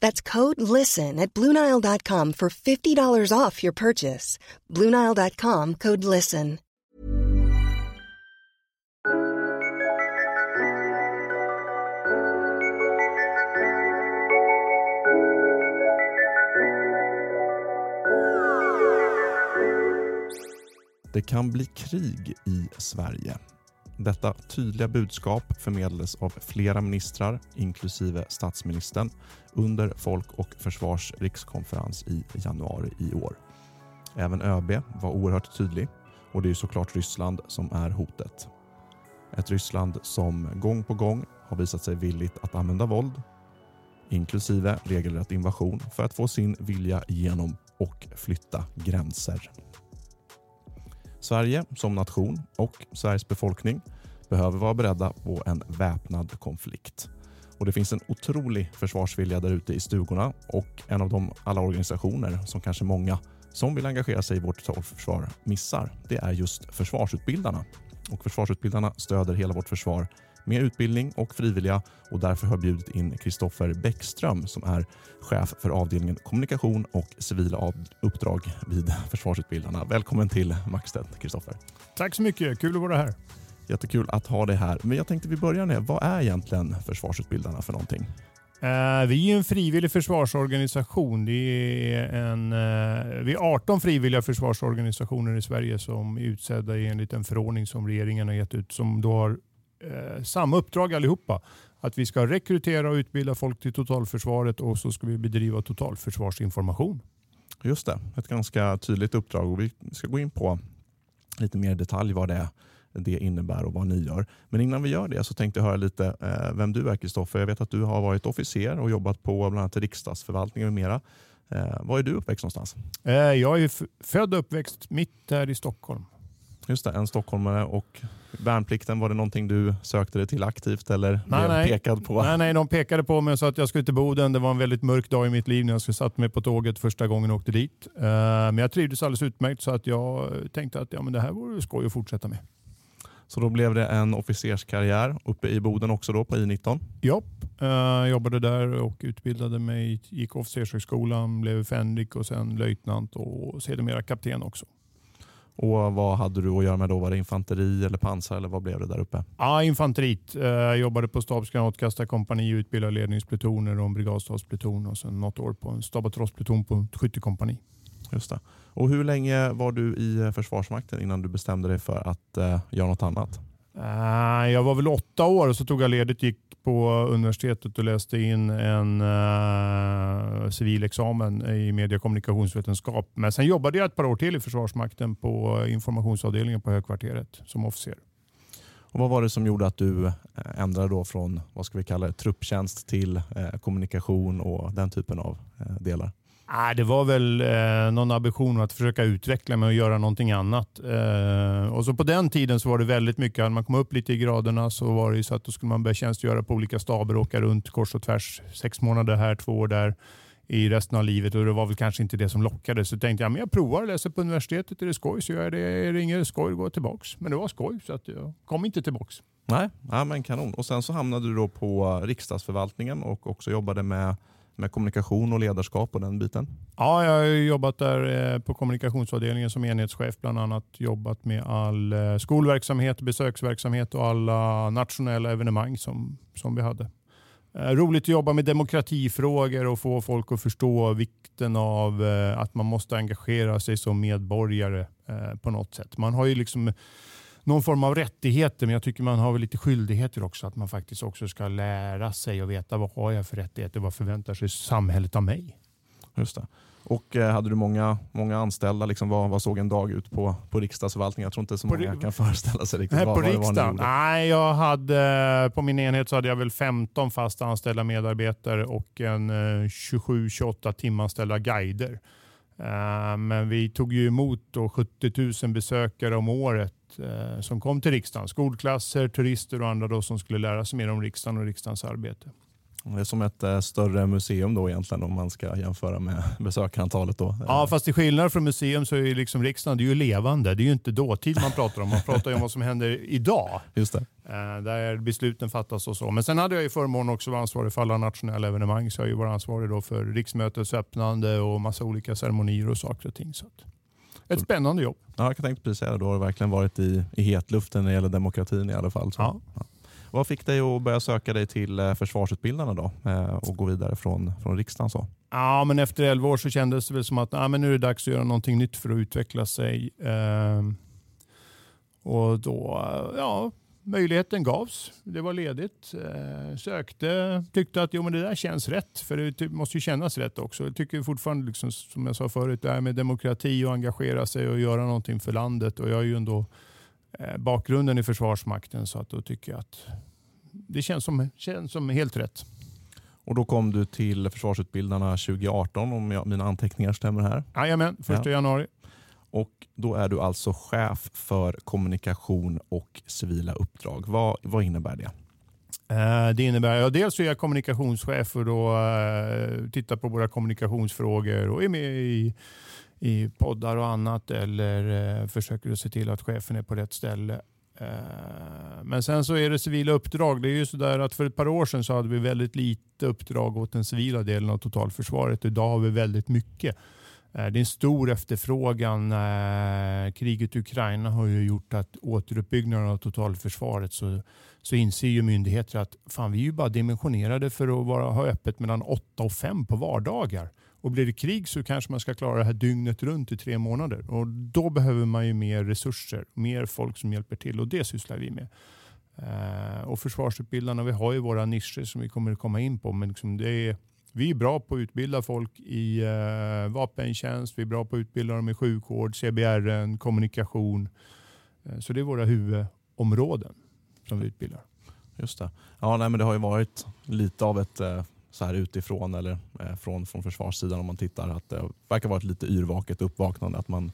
That's code LISTEN at Bluenile.com for $50 off your purchase. Bluenile.com code LISTEN. Det kan bli krig i Sverige. Detta tydliga budskap förmedlades av flera ministrar, inklusive statsministern, under Folk och Försvars rikskonferens i januari i år. Även ÖB var oerhört tydlig och det är såklart Ryssland som är hotet. Ett Ryssland som gång på gång har visat sig villigt att använda våld, inklusive regelrätt invasion, för att få sin vilja igenom och flytta gränser. Sverige som nation och Sveriges befolkning behöver vara beredda på en väpnad konflikt. Och Det finns en otrolig försvarsvilja där ute i stugorna och en av de alla organisationer som kanske många som vill engagera sig i vårt totalförsvar missar, det är just försvarsutbildarna. Och Försvarsutbildarna stöder hela vårt försvar med utbildning och frivilliga och därför har jag bjudit in Kristoffer Bäckström som är chef för avdelningen kommunikation och civila uppdrag vid Försvarsutbildarna. Välkommen till Maxstedt, Kristoffer. Tack så mycket, kul att vara här. Jättekul att ha dig här. Men jag tänkte vi börjar med, vad är egentligen Försvarsutbildarna för någonting? Uh, vi är en frivillig försvarsorganisation. Det är en, uh, vi är 18 frivilliga försvarsorganisationer i Sverige som är utsedda enligt en förordning som regeringen har gett ut som då har uh, samma uppdrag allihopa. Att vi ska rekrytera och utbilda folk till totalförsvaret och så ska vi bedriva totalförsvarsinformation. Just det, ett ganska tydligt uppdrag och vi ska gå in på lite mer detalj vad det är det innebär och vad ni gör. Men innan vi gör det så tänkte jag höra lite eh, vem du är Kristoffer. Jag vet att du har varit officer och jobbat på bland annat riksdagsförvaltningen med mera. Eh, var är du uppväxt någonstans? Eh, jag är född och uppväxt mitt här i Stockholm. Just det, en stockholmare. Och värnplikten, var det någonting du sökte dig till aktivt eller nej, blev nej. pekad på? Nej, nej, de pekade på mig och sa att jag skulle till Boden. Det var en väldigt mörk dag i mitt liv när jag satt mig på tåget första gången och åkte dit. Men jag trivdes alldeles utmärkt så att jag tänkte att ja, men det här vore skoj att fortsätta med. Så då blev det en officerskarriär uppe i Boden också då på I19? Ja, jag jobbade där och utbildade mig. Gick officershögskolan, blev fänrik och sen löjtnant och sedermera kapten också. Och Vad hade du att göra med då? Var det infanteri eller pansar eller vad blev det där uppe? Ja, infanteriet. Eh, jag jobbade på stabsgranatkastarkompani, utbildade ledningsplutoner och en brigadstabspluton och sen något år på en stab och trosspluton på ett skyttekompani. Just det. Och hur länge var du i eh, Försvarsmakten innan du bestämde dig för att uh, göra något annat? Uh, jag var väl åtta år och så tog jag ledigt, gick på universitetet och läste in en uh, civilexamen i medie och kommunikationsvetenskap. Men sen jobbade jag ett par år till i Försvarsmakten på informationsavdelningen på Högkvarteret som officer. Och vad var det som gjorde att du eh, ändrade då från vad ska vi kalla det, trupptjänst till eh, kommunikation och den typen av eh, delar? Ah, det var väl eh, någon ambition att försöka utveckla mig och göra någonting annat. Eh, och så På den tiden så var det väldigt mycket, när man kom upp lite i graderna så var det så att då skulle man börja tjänstgöra på olika staber och åka runt kors och tvärs. Sex månader här, två år där i resten av livet och det var väl kanske inte det som lockade. Så tänkte jag, men jag provar, läser på universitetet, är det skoj så gör jag det. Är det inget skoj, går jag tillbaks. Men det var skoj så att jag kom inte tillbaks. Nej, ja, men kanon. Och sen så hamnade du då på riksdagsförvaltningen och också jobbade med med kommunikation och ledarskap och den biten? Ja, jag har jobbat där eh, på kommunikationsavdelningen som enhetschef. Bland annat jobbat med all eh, skolverksamhet, besöksverksamhet och alla nationella evenemang som, som vi hade. Eh, roligt att jobba med demokratifrågor och få folk att förstå vikten av att man måste engagera sig som medborgare på något sätt. Man har ju liksom någon form av rättigheter, men jag tycker man har väl lite skyldigheter också. Att man faktiskt också ska lära sig och veta vad har jag för rättigheter, vad förväntar sig samhället av mig? Just det. Och eh, hade du många, många anställda? Liksom, vad, vad såg en dag ut på, på riksdagsförvaltningen? Jag tror inte så många kan föreställa sig riktigt nej, vad, på vad riksdagen? Nej, jag hade, på min enhet så hade jag väl 15 fast anställda medarbetare och en eh, 27-28 timanställda guider. Eh, men vi tog ju emot då 70 000 besökare om året eh, som kom till riksdagen. Skolklasser, turister och andra då som skulle lära sig mer om riksdagen och riksdagens arbete. Det är som ett äh, större museum då egentligen om man ska jämföra med besökarantalet. Då. Ja, fast till skillnad från museum så är ju liksom riksdagen det är ju levande. Det är ju inte dåtid man pratar om. Man pratar ju om vad som händer idag. Just det. Eh, där besluten fattas och så. Men sen hade jag ju förmånen också vara ansvarig för alla nationella evenemang. Så jag har ju varit ansvarig då för riksmötets öppnande och massa olika ceremonier och saker och ting. Så ett spännande jobb. Ja, jag tänkte precis säga det. Du har verkligen varit i, i hetluften när det gäller demokratin i alla fall. Så. Ja. Vad fick dig att börja söka dig till eh, försvarsutbildarna då eh, och gå vidare från, från riksdagen? Så? Ja, men efter 11 år så kändes det väl som att ja, men nu är det dags att göra någonting nytt för att utveckla sig. Eh, och då, ja, möjligheten gavs. Det var ledigt. Eh, sökte, tyckte att jo, men det där känns rätt. För det måste ju kännas rätt också. Jag tycker fortfarande, liksom, som jag sa förut, det här med demokrati och engagera sig och göra någonting för landet. Och jag är ju ändå bakgrunden i Försvarsmakten så att då tycker jag att det känns som, känns som helt rätt. Och Då kom du till Försvarsutbildarna 2018 om jag, mina anteckningar stämmer här. Jajamän, första ja. januari. Och Då är du alltså chef för kommunikation och civila uppdrag. Vad, vad innebär det? Eh, det innebär, ja, dels är jag kommunikationschef och då uh, tittar på våra kommunikationsfrågor och är med i, i poddar och annat eller eh, försöker att se till att chefen är på rätt ställe. Eh, men sen så är det civila uppdrag. Det är ju så där att för ett par år sedan så hade vi väldigt lite uppdrag åt den civila delen av totalförsvaret. Idag har vi väldigt mycket. Eh, det är en stor efterfrågan. Eh, kriget i Ukraina har ju gjort att återuppbyggnaden av totalförsvaret så, så inser ju myndigheter att fan, vi är ju bara dimensionerade för att vara, ha öppet mellan 8 och 5 på vardagar. Och blir det krig så kanske man ska klara det här dygnet runt i tre månader. Och Då behöver man ju mer resurser, mer folk som hjälper till och det sysslar vi med. Eh, och Försvarsutbildarna, vi har ju våra nischer som vi kommer att komma in på. Men liksom det är vi är bra på att utbilda folk i eh, vapentjänst, vi är bra på att utbilda dem i sjukvård, CBRN, kommunikation. Eh, så det är våra huvudområden som vi utbildar. Just det. Ja, nej, men det har ju varit lite av ett så här utifrån eller eh, från, från försvarssidan om man tittar att det verkar vara ett lite yrvaket uppvaknande att man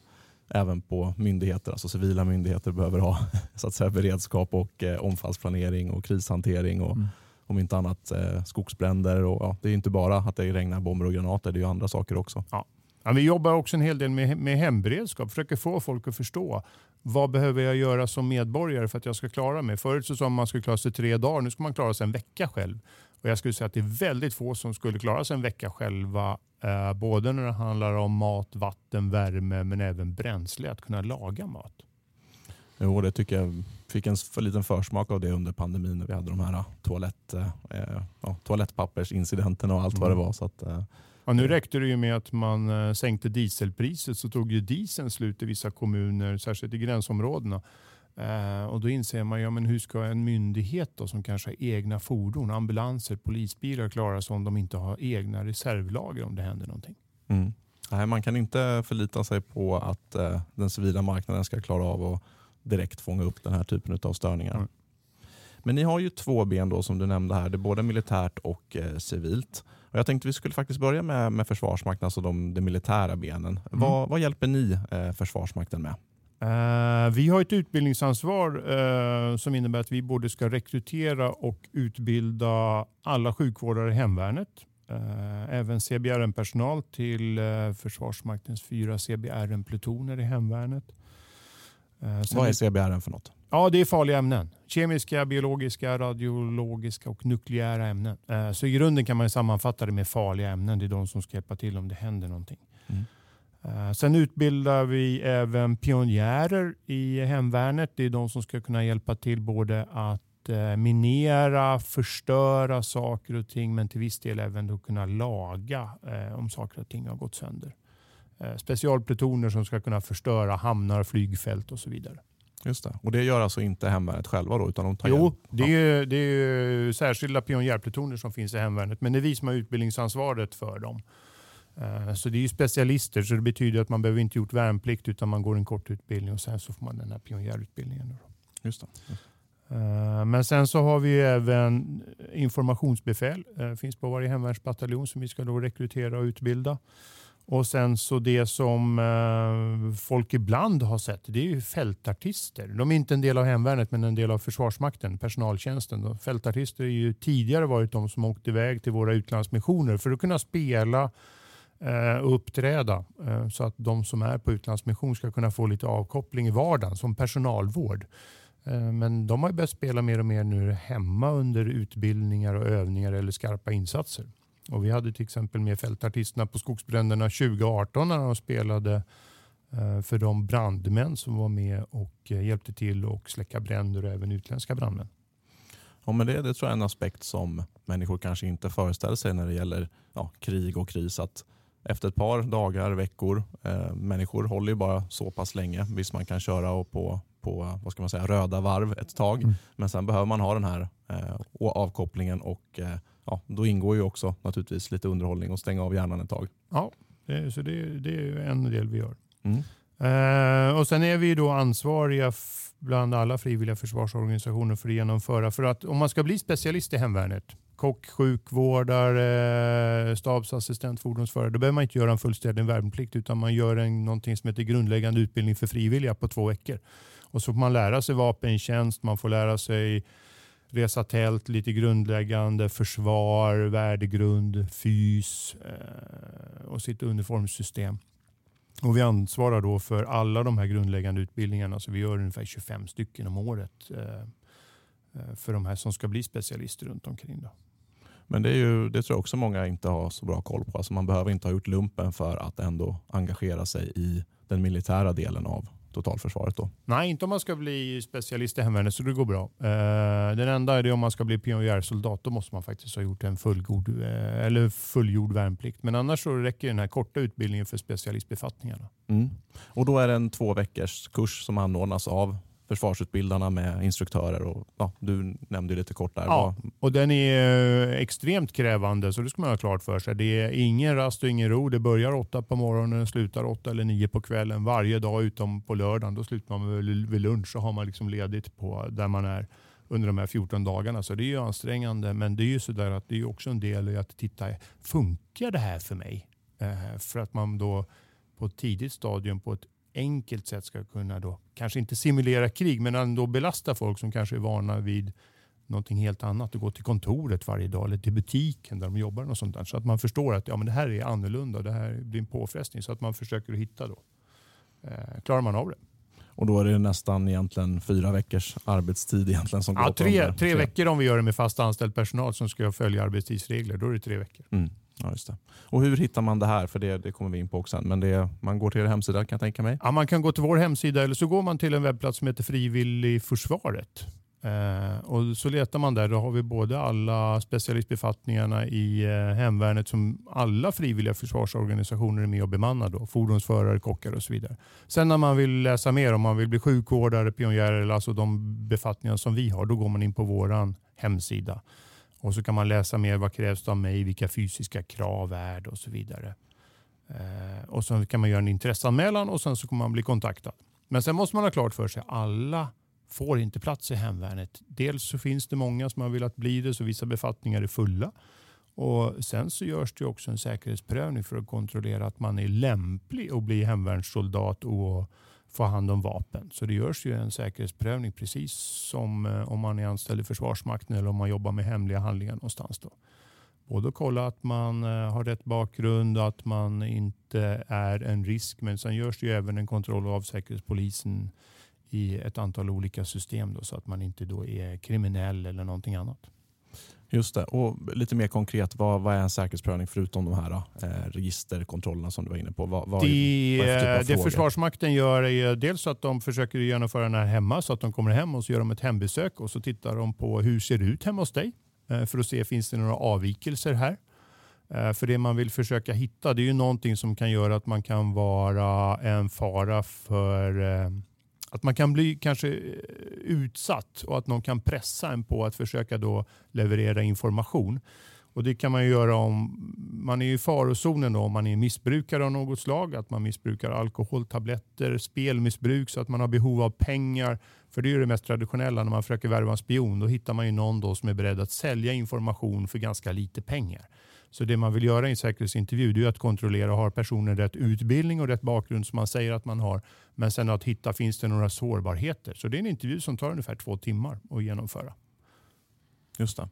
även på myndigheter, alltså civila myndigheter behöver ha så att säga, beredskap och eh, omfallsplanering och krishantering och mm om inte annat eh, skogsbränder. Och, ja, det är inte bara att det regnar bomber och granater, det är ju andra saker också. Ja. Ja, vi jobbar också en hel del med, med hemberedskap, försöker få folk att förstå vad behöver jag göra som medborgare för att jag ska klara mig. Förut så sa man att man skulle klara sig tre dagar, nu ska man klara sig en vecka själv. Och jag skulle säga att det är väldigt få som skulle klara sig en vecka själva, eh, både när det handlar om mat, vatten, värme men även bränsle, att kunna laga mat. Jo, det tycker jag fick en för liten försmak av det under pandemin när vi hade de här äh, toalett, äh, ja, toalettpappersincidenterna och allt mm. vad det mm. var. Så att, äh, ja, nu räckte det ju med att man sänkte dieselpriset så tog ju dieseln slut i vissa kommuner, särskilt i gränsområdena. Eh, och då inser man, ja, men hur ska en myndighet då, som kanske har egna fordon, ambulanser, polisbilar klara sig om de inte har egna reservlager om det händer någonting? Mm. Nej, man kan inte förlita sig på att eh, den civila marknaden ska klara av att direkt fånga upp den här typen av störningar. Mm. Men ni har ju två ben då som du nämnde här, det är både militärt och eh, civilt. Och jag tänkte vi skulle faktiskt börja med, med Försvarsmakten, alltså de, de militära benen. Mm. Vad, vad, hjälper ni eh, Försvarsmakten med? Uh, vi har ett utbildningsansvar uh, som innebär att vi både ska rekrytera och utbilda alla sjukvårdare i hemvärnet. Uh, även CBRN-personal till Försvarsmaktens fyra CBRN-plutoner i hemvärnet. Vad är CBRN för något? Ja, det är farliga ämnen. Kemiska, biologiska, radiologiska och nukleära ämnen. Så i grunden kan man sammanfatta det med farliga ämnen. Det är de som ska hjälpa till om det händer någonting. Mm. Eh, sen utbildar vi även pionjärer i hemvärnet. Det är de som ska kunna hjälpa till både att eh, minera, förstöra saker och ting men till viss del även då kunna laga eh, om saker och ting har gått sönder. Specialplutoner som ska kunna förstöra hamnar, flygfält och så vidare. Just det. Och det gör alltså inte hemvärnet själva då? Utan de tar jo, det är, det är särskilda pionjärplutoner som finns i hemvärnet men det är vi som har utbildningsansvaret för dem. Eh, så det är ju specialister så det betyder att man behöver inte gjort värnplikt utan man går en kort utbildning och sen så får man den här pionjärutbildningen. Just det. Eh, men sen så har vi även informationsbefäl. Det eh, finns på varje hemvärnsbataljon som vi ska då rekrytera och utbilda. Och sen så det som folk ibland har sett, det är ju fältartister. De är inte en del av hemvärnet men en del av Försvarsmakten, personaltjänsten. Fältartister har ju tidigare varit de som åkt iväg till våra utlandsmissioner för att kunna spela och uppträda eh, så att de som är på utlandsmission ska kunna få lite avkoppling i vardagen som personalvård. Eh, men de har börjat spela mer och mer nu hemma under utbildningar och övningar eller skarpa insatser. Och vi hade till exempel med fältartisterna på skogsbränderna 2018 när de spelade eh, för de brandmän som var med och hjälpte till att släcka bränder och även utländska brandmän. Ja, men det, det tror jag är en aspekt som människor kanske inte föreställer sig när det gäller ja, krig och kris. Att efter ett par dagar, veckor. Eh, människor håller ju bara så pass länge. Visst, man kan köra och på, på vad ska man säga, röda varv ett tag, mm. men sen behöver man ha den här eh, avkopplingen och eh, ja, då ingår ju också naturligtvis lite underhållning och stänga av hjärnan ett tag. Ja, det, så det, det är en del vi gör. Mm. Eh, och Sen är vi då ansvariga bland alla frivilliga försvarsorganisationer för att genomföra. För att om man ska bli specialist i hemvärnet kock, sjukvårdare, stabsassistent, fordonsförare. Då behöver man inte göra en fullständig värnplikt utan man gör en, någonting som heter grundläggande utbildning för frivilliga på två veckor. Och så får man lära sig vapentjänst, man får lära sig resa tält, lite grundläggande försvar, värdegrund, fys eh, och sitt uniformssystem. Och vi ansvarar då för alla de här grundläggande utbildningarna. Så vi gör ungefär 25 stycken om året eh, eh, för de här som ska bli specialister runt omkring. Då. Men det, är ju, det tror jag också många inte har så bra koll på. Alltså man behöver inte ha gjort lumpen för att ändå engagera sig i den militära delen av totalförsvaret. Då. Nej, inte om man ska bli specialist i hemvärnet så det går bra. Eh, den enda är det om man ska bli pionjärsoldat. Då måste man faktiskt ha gjort en fullgod, eh, eller fullgjord värnplikt. Men annars så räcker den här korta utbildningen för specialistbefattningarna. Mm. Och då är det en två veckors kurs som anordnas av försvarsutbildarna med instruktörer. Och, ja, du nämnde lite kort där. Ja, och den är eh, extremt krävande så det ska man ha klart för sig. Det är ingen rast och ingen ro. Det börjar åtta på morgonen och slutar åtta eller nio på kvällen varje dag utom på lördagen. Då slutar man vid lunch så har man liksom ledigt på där man är under de här 14 dagarna. Så det är ju ansträngande men det är ju sådär att det är också en del i att titta, funkar det här för mig? Eh, för att man då på ett tidigt stadium på ett enkelt sätt ska kunna då, kanske inte simulera krig, men ändå belasta folk som kanske är vana vid någonting helt annat och gå till kontoret varje dag eller till butiken där de jobbar. Och sånt där. Så att man förstår att ja, men det här är annorlunda och det här blir en påfrestning. Så att man försöker hitta då. Eh, klarar man av det. Och då är det nästan egentligen fyra veckors arbetstid egentligen som ja, går tre, tre veckor om vi gör det med fast anställd personal som ska följa arbetstidsregler. Då är det tre veckor. Mm. Ja, just det. Och hur hittar man det här? För det, det kommer vi in på också. Men det, man går till er hemsida kan jag tänka mig? Ja, man kan gå till vår hemsida eller så går man till en webbplats som heter Frivilligförsvaret. Eh, och så letar man där. Då har vi både alla specialistbefattningarna i eh, hemvärnet som alla frivilliga försvarsorganisationer är med och bemannar. Då, fordonsförare, kockar och så vidare. Sen när man vill läsa mer, om man vill bli sjukvårdare, pionjär, alltså de befattningar som vi har, då går man in på vår hemsida. Och så kan man läsa mer vad krävs det av mig, vilka fysiska krav är det och så vidare. Eh, och sen kan man göra en intresseanmälan och sen så kommer man bli kontaktad. Men sen måste man ha klart för sig alla får inte plats i hemvärnet. Dels så finns det många som har velat bli det så vissa befattningar är fulla. Och Sen så görs det också en säkerhetsprövning för att kontrollera att man är lämplig att bli hemvärnssoldat och få hand om vapen. Så det görs ju en säkerhetsprövning precis som eh, om man är anställd i Försvarsmakten eller om man jobbar med hemliga handlingar någonstans. Då. Både att kolla att man eh, har rätt bakgrund och att man inte är en risk. Men sen görs det ju även en kontroll av Säkerhetspolisen i ett antal olika system då, så att man inte då är kriminell eller någonting annat. Just det. Och lite mer konkret, vad, vad är en säkerhetsprövning förutom de här eh, registerkontrollerna som du var inne på? Vad, vad, det, vad det Försvarsmakten gör är dels att de försöker genomföra den här hemma så att de kommer hem och så gör de ett hembesök och så tittar de på hur ser det ut hemma hos dig eh, för att se finns det några avvikelser här. Eh, för det man vill försöka hitta det är ju någonting som kan göra att man kan vara en fara för eh, att man kan bli kanske eh, utsatt och att någon kan pressa en på att försöka då leverera information. Och Det kan man göra om man är i farozonen då, om man är missbrukare av något slag, att man missbrukar alkohol, tabletter, spelmissbruk så att man har behov av pengar. För det är det mest traditionella när man försöker värva en spion. Då hittar man ju någon då som är beredd att sälja information för ganska lite pengar. Så det man vill göra i en säkerhetsintervju är att kontrollera har personen rätt utbildning och rätt bakgrund som man säger att man har. Men sen att hitta finns det några sårbarheter. Så det är en intervju som tar ungefär två timmar att genomföra. Just det.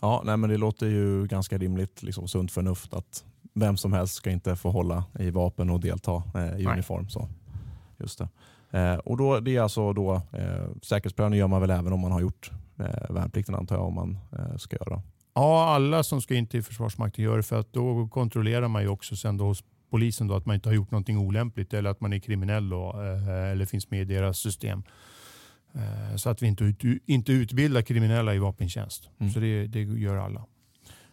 Ja, nej, men det låter ju ganska rimligt, liksom sunt förnuft att vem som helst ska inte få hålla i vapen och delta eh, i nej. uniform. Så. Just det. Eh, och då, det är alltså då, eh, säkerhetsprövning gör man väl även om man har gjort eh, värnplikten antar jag om man eh, ska göra. Ja, alla som ska in till Försvarsmakten gör det för att då kontrollerar man ju också sen då hos polisen då att man inte har gjort någonting olämpligt eller att man är kriminell då, eh, eller finns med i deras system. Eh, så att vi inte, inte utbildar kriminella i vapentjänst. Mm. Så det, det gör alla.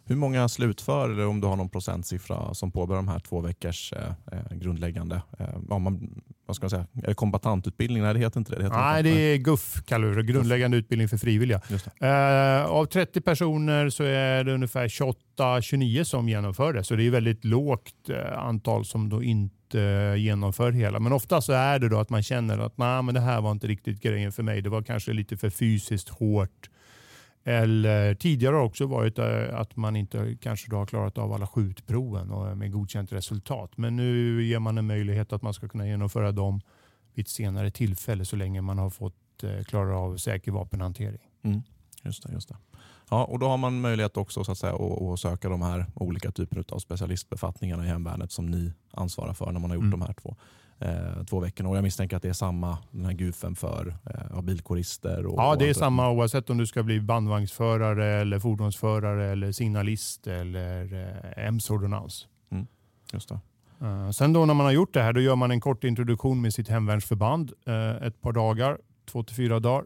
Hur många slutför, eller om du har någon procentsiffra, som påbörjar de här två veckors eh, eh grundläggande, eh, ja, man, vad ska man säga, är det kombatantutbildning? Nej, det heter inte det. det heter Nej, det är GUF, kallar det, grundläggande GUF. utbildning för frivilliga. Eh, av 30 personer så är det ungefär 28-29 som genomför det, så det är väldigt lågt eh, antal som då inte genomför hela. Men ofta så är det då att man känner att Nej, men det här var inte riktigt grejen för mig. Det var kanske lite för fysiskt hårt eller tidigare har också varit eh, att man inte kanske då har klarat av alla skjutproven och med godkänt resultat. Men nu ger man en möjlighet att man ska kunna genomföra dem vid ett senare tillfälle så länge man har fått eh, klara av säker vapenhantering. Mm. Just det, just det. Ja, och då har man möjlighet också så att, säga, att, att söka de här olika typerna av specialistbefattningarna i hemvärnet som ni ansvarar för när man har gjort mm. de här två eh, två veckorna. Och jag misstänker att det är samma den här GUFen för eh, bilkårister. Och, ja, det är samma oavsett om du ska bli bandvagnsförare, eller fordonsförare, eller signalist eller eh, MC-ordonnans. Mm, just det. Uh, sen då när man har gjort det här, då gör man en kort introduktion med sitt hemvärnsförband uh, ett par dagar, två till fyra dagar.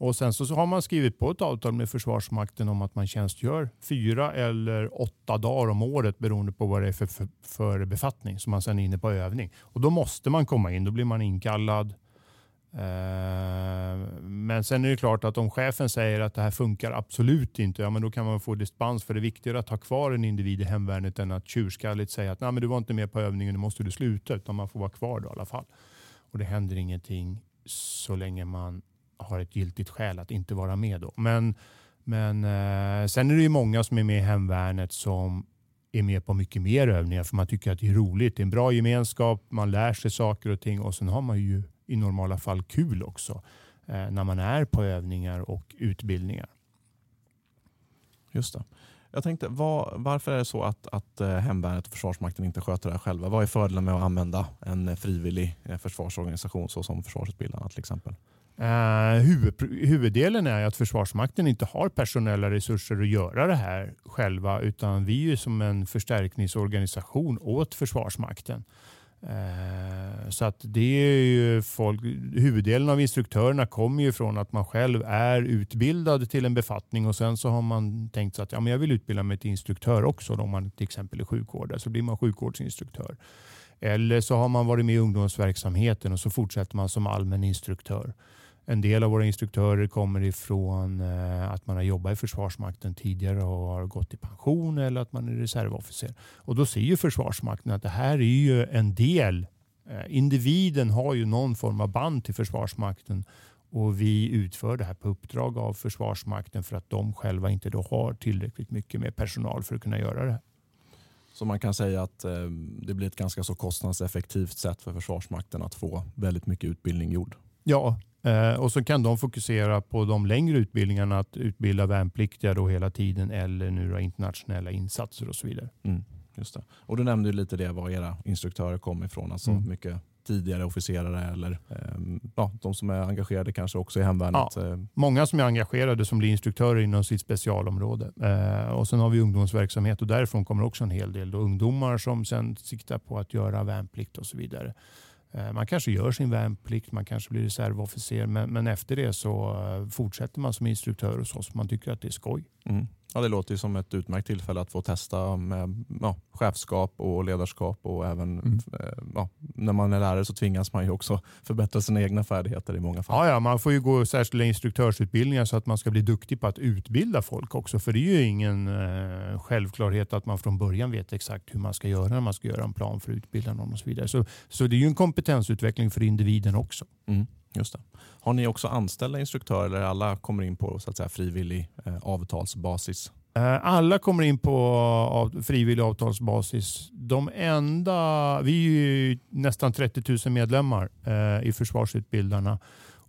Och Sen så har man skrivit på ett avtal med Försvarsmakten om att man tjänstgör fyra eller åtta dagar om året beroende på vad det är för, för, för befattning som man sen är inne på övning. Och Då måste man komma in, då blir man inkallad. Eh, men sen är det klart att om chefen säger att det här funkar absolut inte, ja, men då kan man få dispens. För det är viktigare att ha kvar en individ i hemvärnet än att tjurskalligt säga att Nej, men du var inte med på övningen, nu måste du sluta. Utan man får vara kvar då i alla fall. Och det händer ingenting så länge man har ett giltigt skäl att inte vara med. Då. Men, men eh, sen är det ju många som är med i hemvärnet som är med på mycket mer övningar för man tycker att det är roligt. Det är en bra gemenskap, man lär sig saker och ting och sen har man ju i normala fall kul också eh, när man är på övningar och utbildningar. Just det. Jag tänkte, var, varför är det så att, att eh, Hemvärnet och Försvarsmakten inte sköter det här själva? Vad är fördelen med att använda en frivillig eh, försvarsorganisation såsom Försvarsutbildarna till exempel? Uh, huvud, huvuddelen är att Försvarsmakten inte har personella resurser att göra det här själva utan vi är som en förstärkningsorganisation åt Försvarsmakten. Uh, så att det är ju folk, huvuddelen av instruktörerna kommer ju från att man själv är utbildad till en befattning och sen så har man tänkt sig att ja, men jag vill utbilda mig till instruktör också om man till exempel är sjukvårdare så blir man sjukvårdsinstruktör. Eller så har man varit med i ungdomsverksamheten och så fortsätter man som allmän instruktör. En del av våra instruktörer kommer ifrån eh, att man har jobbat i Försvarsmakten tidigare och har gått i pension eller att man är reservofficer. Och då ser ju Försvarsmakten att det här är ju en del. Eh, individen har ju någon form av band till Försvarsmakten Och vi utför det här på uppdrag av Försvarsmakten för att de själva inte då har tillräckligt mycket mer personal för att kunna göra det. Så man kan säga att eh, det blir ett ganska så kostnadseffektivt sätt för Försvarsmakten att få väldigt mycket utbildning gjord. Ja, och så kan de fokusera på de längre utbildningarna, att utbilda värnpliktiga då hela tiden eller nu internationella insatser och så vidare. Mm, just det. Och Du nämnde lite det var era instruktörer kom ifrån, alltså mm. mycket tidigare officerare eller eh, ja, de som är engagerade kanske också i hemvärnet? Ja, eh. många som är engagerade som blir instruktörer inom sitt specialområde. Eh, och Sen har vi ungdomsverksamhet och därifrån kommer också en hel del då, ungdomar som sen siktar på att göra värnplikt och så vidare. Eh, man kanske gör sin värnplikt, man kanske blir reservofficer men, men efter det så eh, fortsätter man som instruktör hos oss. Man tycker att det är skoj. Mm. Ja, det låter som ett utmärkt tillfälle att få testa med ja, chefskap och ledarskap och även mm. Eh, ja, när man är lärare så tvingas man ju också förbättra sina egna färdigheter i många fall. Ja, ja man får ju gå särskilda instruktörsutbildningar så att man ska bli duktig på att utbilda folk också. För det är ju ingen eh, självklarhet att man från början vet exakt hur man ska göra när man ska göra en plan för att utbilda någon och så vidare. Så, så det är ju en kompetensutveckling för individen också. Mm. Just det. Har ni också anställda instruktörer eller alla kommer in på så att säga, frivillig eh, avtalsbasis? Eh, alla kommer in på av, frivillig avtalsbasis. De enda, vi är ju nästan 30 000 medlemmar eh, i försvarsutbildarna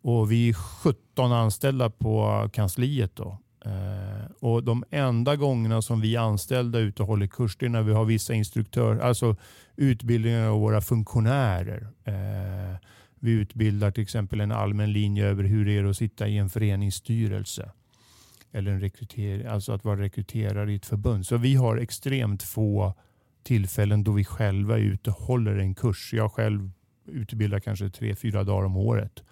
och vi är 17 anställda på kansliet. Då. Eh, och De enda gångerna som vi anställda är ute och håller kurs det är när vi har vissa instruktörer, alltså utbildningar av våra funktionärer. Eh, vi utbildar till exempel en allmän linje över hur det är att sitta i en föreningsstyrelse. Eller en rekryter, alltså att vara rekryterare i ett förbund. Så vi har extremt få tillfällen då vi själva är ute och håller en kurs. Jag själv utbildar kanske tre, fyra dagar om året.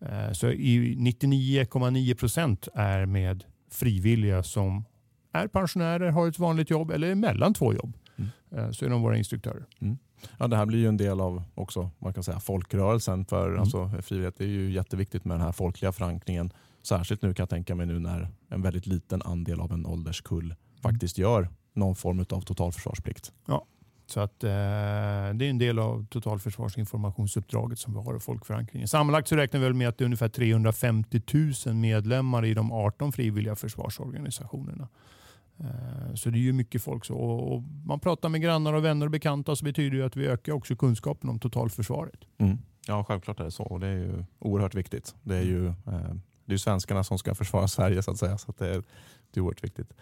Eh, så 99,9 procent är med frivilliga som är pensionärer, har ett vanligt jobb eller är mellan två jobb. Mm. Eh, så är de våra instruktörer. Mm. Ja, det här blir ju en del av också, man kan säga, folkrörelsen. För mm. alltså, frivillighet är ju jätteviktigt med den här folkliga förankringen. Särskilt nu kan jag tänka mig nu när en väldigt liten andel av en ålderskull mm. faktiskt gör någon form av totalförsvarsplikt. Ja, så att, eh, det är en del av totalförsvarsinformationsuppdraget som vi har i folkförankringen. Sammanlagt så räknar vi väl med att det är ungefär 350 000 medlemmar i de 18 frivilliga försvarsorganisationerna. Eh, så det är ju mycket folk. Så. Och man pratar med grannar och vänner och bekanta så betyder det att vi ökar också kunskapen om totalförsvaret. Mm. Ja, självklart är det så och det är ju oerhört viktigt. Det är ju eh, det är svenskarna som ska försvara Sverige så att säga. Så att det, är, det är oerhört viktigt.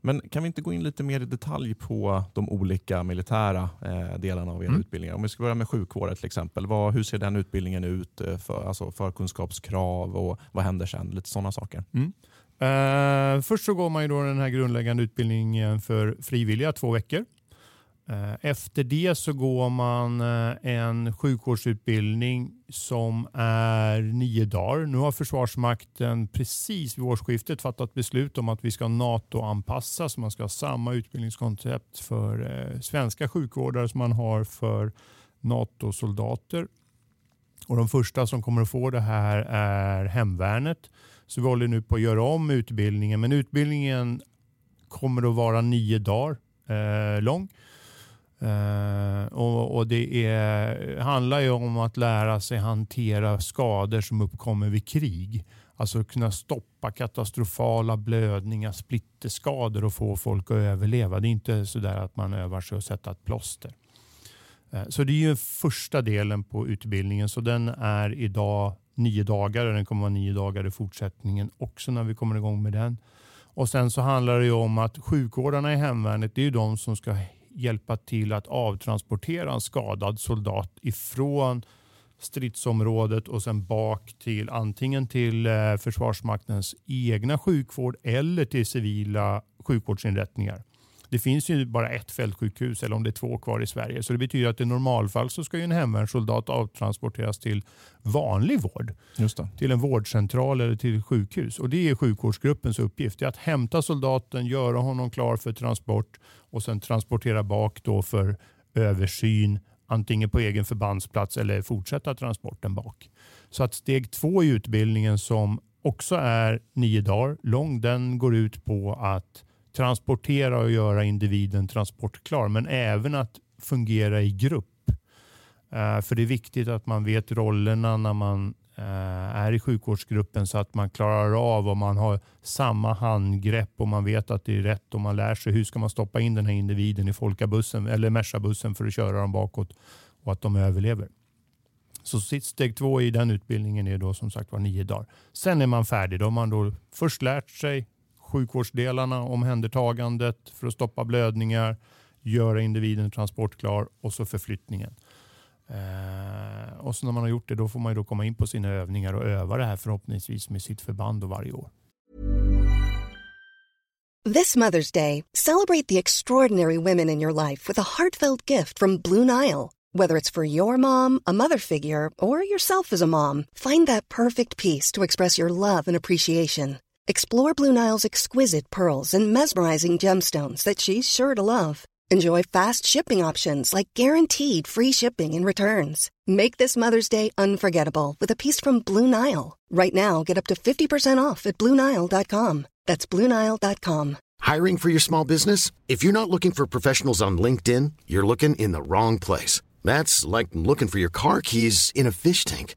Men kan vi inte gå in lite mer i detalj på de olika militära eh, delarna av era mm. utbildningar? Om vi ska börja med sjukvården till exempel. Vad, hur ser den utbildningen ut? För, alltså förkunskapskrav och vad händer sen? Lite sådana saker. Mm. Uh, först så går man ju då den här grundläggande utbildningen för frivilliga två veckor. Uh, efter det så går man uh, en sjukvårdsutbildning som är nio dagar. Nu har Försvarsmakten precis vid årsskiftet fattat beslut om att vi ska NATO-anpassa så man ska ha samma utbildningskoncept för svenska sjukvårdare som man har för NATO-soldater. Och De första som kommer att få det här är hemvärnet så vi håller nu på att göra om utbildningen. Men utbildningen kommer att vara nio dagar eh, lång. Eh, och, och, Det är, handlar ju om att lära sig hantera skador som uppkommer vid krig. Alltså kunna stoppa katastrofala blödningar, splitterskador och få folk att överleva. Det är inte så där att man övar sig att sätta ett plåster. Eh, så det är ju första delen på utbildningen. Så den är idag nio dagar och den kommer vara nio dagar i fortsättningen också när vi kommer igång med den. Och Sen så handlar det om att sjukvårdarna i hemvärnet det är de som ska hjälpa till att avtransportera en skadad soldat ifrån stridsområdet och sen bak till antingen till eh, Försvarsmaktens egna sjukvård eller till civila sjukvårdsinrättningar. Det finns ju bara ett fältsjukhus eller om det är två kvar i Sverige. Så det betyder att i normalfall så ska ju en hemvärnssoldat avtransporteras till vanlig vård. Till en vårdcentral eller till sjukhus. Och Det är sjukvårdsgruppens uppgift. Det är att hämta soldaten, göra honom klar för transport och sen transportera bak då för översyn antingen på egen förbandsplats eller fortsätta transporten bak. Så att steg två i utbildningen som också är nio dagar lång, den går ut på att transportera och göra individen transportklar, men även att fungera i grupp. Eh, för det är viktigt att man vet rollerna när man eh, är i sjukvårdsgruppen så att man klarar av och man har samma handgrepp och man vet att det är rätt och man lär sig hur ska man stoppa in den här individen i Folkabussen eller Mercabussen för att köra dem bakåt och att de överlever. Så steg två i den utbildningen är då som sagt var nio dagar. Sen är man färdig. Då har man då först lärt sig sjukvårdsdelarna, omhändertagandet för att stoppa blödningar, göra individen transportklar och så förflyttningen. Eh, och så när man har gjort det då får man då komma in på sina övningar och öva det här förhoppningsvis med sitt förband och varje år. This Mother's Day, celebrate the extraordinary women in your life with a heartfelt gift from Blue Nile. Whether it's for your mom, a mother figure, or yourself as a mom, find that perfect piece to express your love and appreciation. Explore Blue Nile's exquisite pearls and mesmerizing gemstones that she's sure to love. Enjoy fast shipping options like guaranteed free shipping and returns. Make this Mother's Day unforgettable with a piece from Blue Nile. Right now, get up to 50% off at BlueNile.com. That's BlueNile.com. Hiring for your small business? If you're not looking for professionals on LinkedIn, you're looking in the wrong place. That's like looking for your car keys in a fish tank.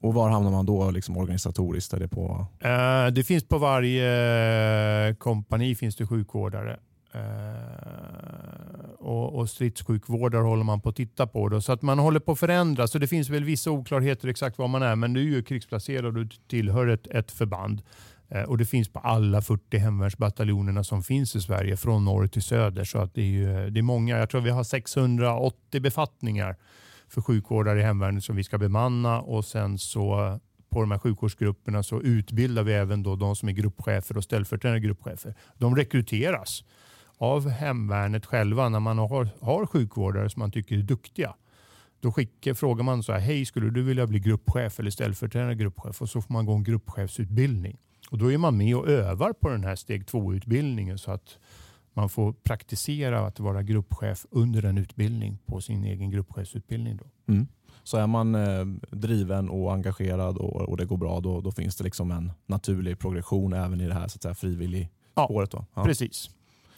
Och var hamnar man då liksom organisatoriskt? Är det, på... Uh, det finns på varje eh, kompani finns det sjukvårdare. Uh, och, och stridssjukvårdare håller man på att titta på. Då, så att man håller på att förändra. Så det finns väl vissa oklarheter exakt var man är. Men du är ju krigsplacerad och du tillhör ett, ett förband. Och det finns på alla 40 hemvärnsbataljonerna som finns i Sverige från norr till söder. Så att det, är ju, det är många. Jag tror vi har 680 befattningar för sjukvårdare i hemvärnet som vi ska bemanna och sen så på de här sjukvårdsgrupperna så utbildar vi även då de som är gruppchefer och ställföreträdande gruppchefer. De rekryteras av hemvärnet själva när man har, har sjukvårdare som man tycker är duktiga. Då skickar, frågar man så här, hej skulle du vilja bli gruppchef eller ställföreträdande gruppchef? Och så får man gå en gruppchefsutbildning. Och då är man med och övar på den här steg två-utbildningen så att man får praktisera att vara gruppchef under en utbildning på sin egen gruppchefsutbildning. Då. Mm. Så är man eh, driven och engagerad och, och, det går bra, då, då finns det liksom en naturlig progression även i det här så att säga, frivillig ja, spåret. Då. Ja. Precis.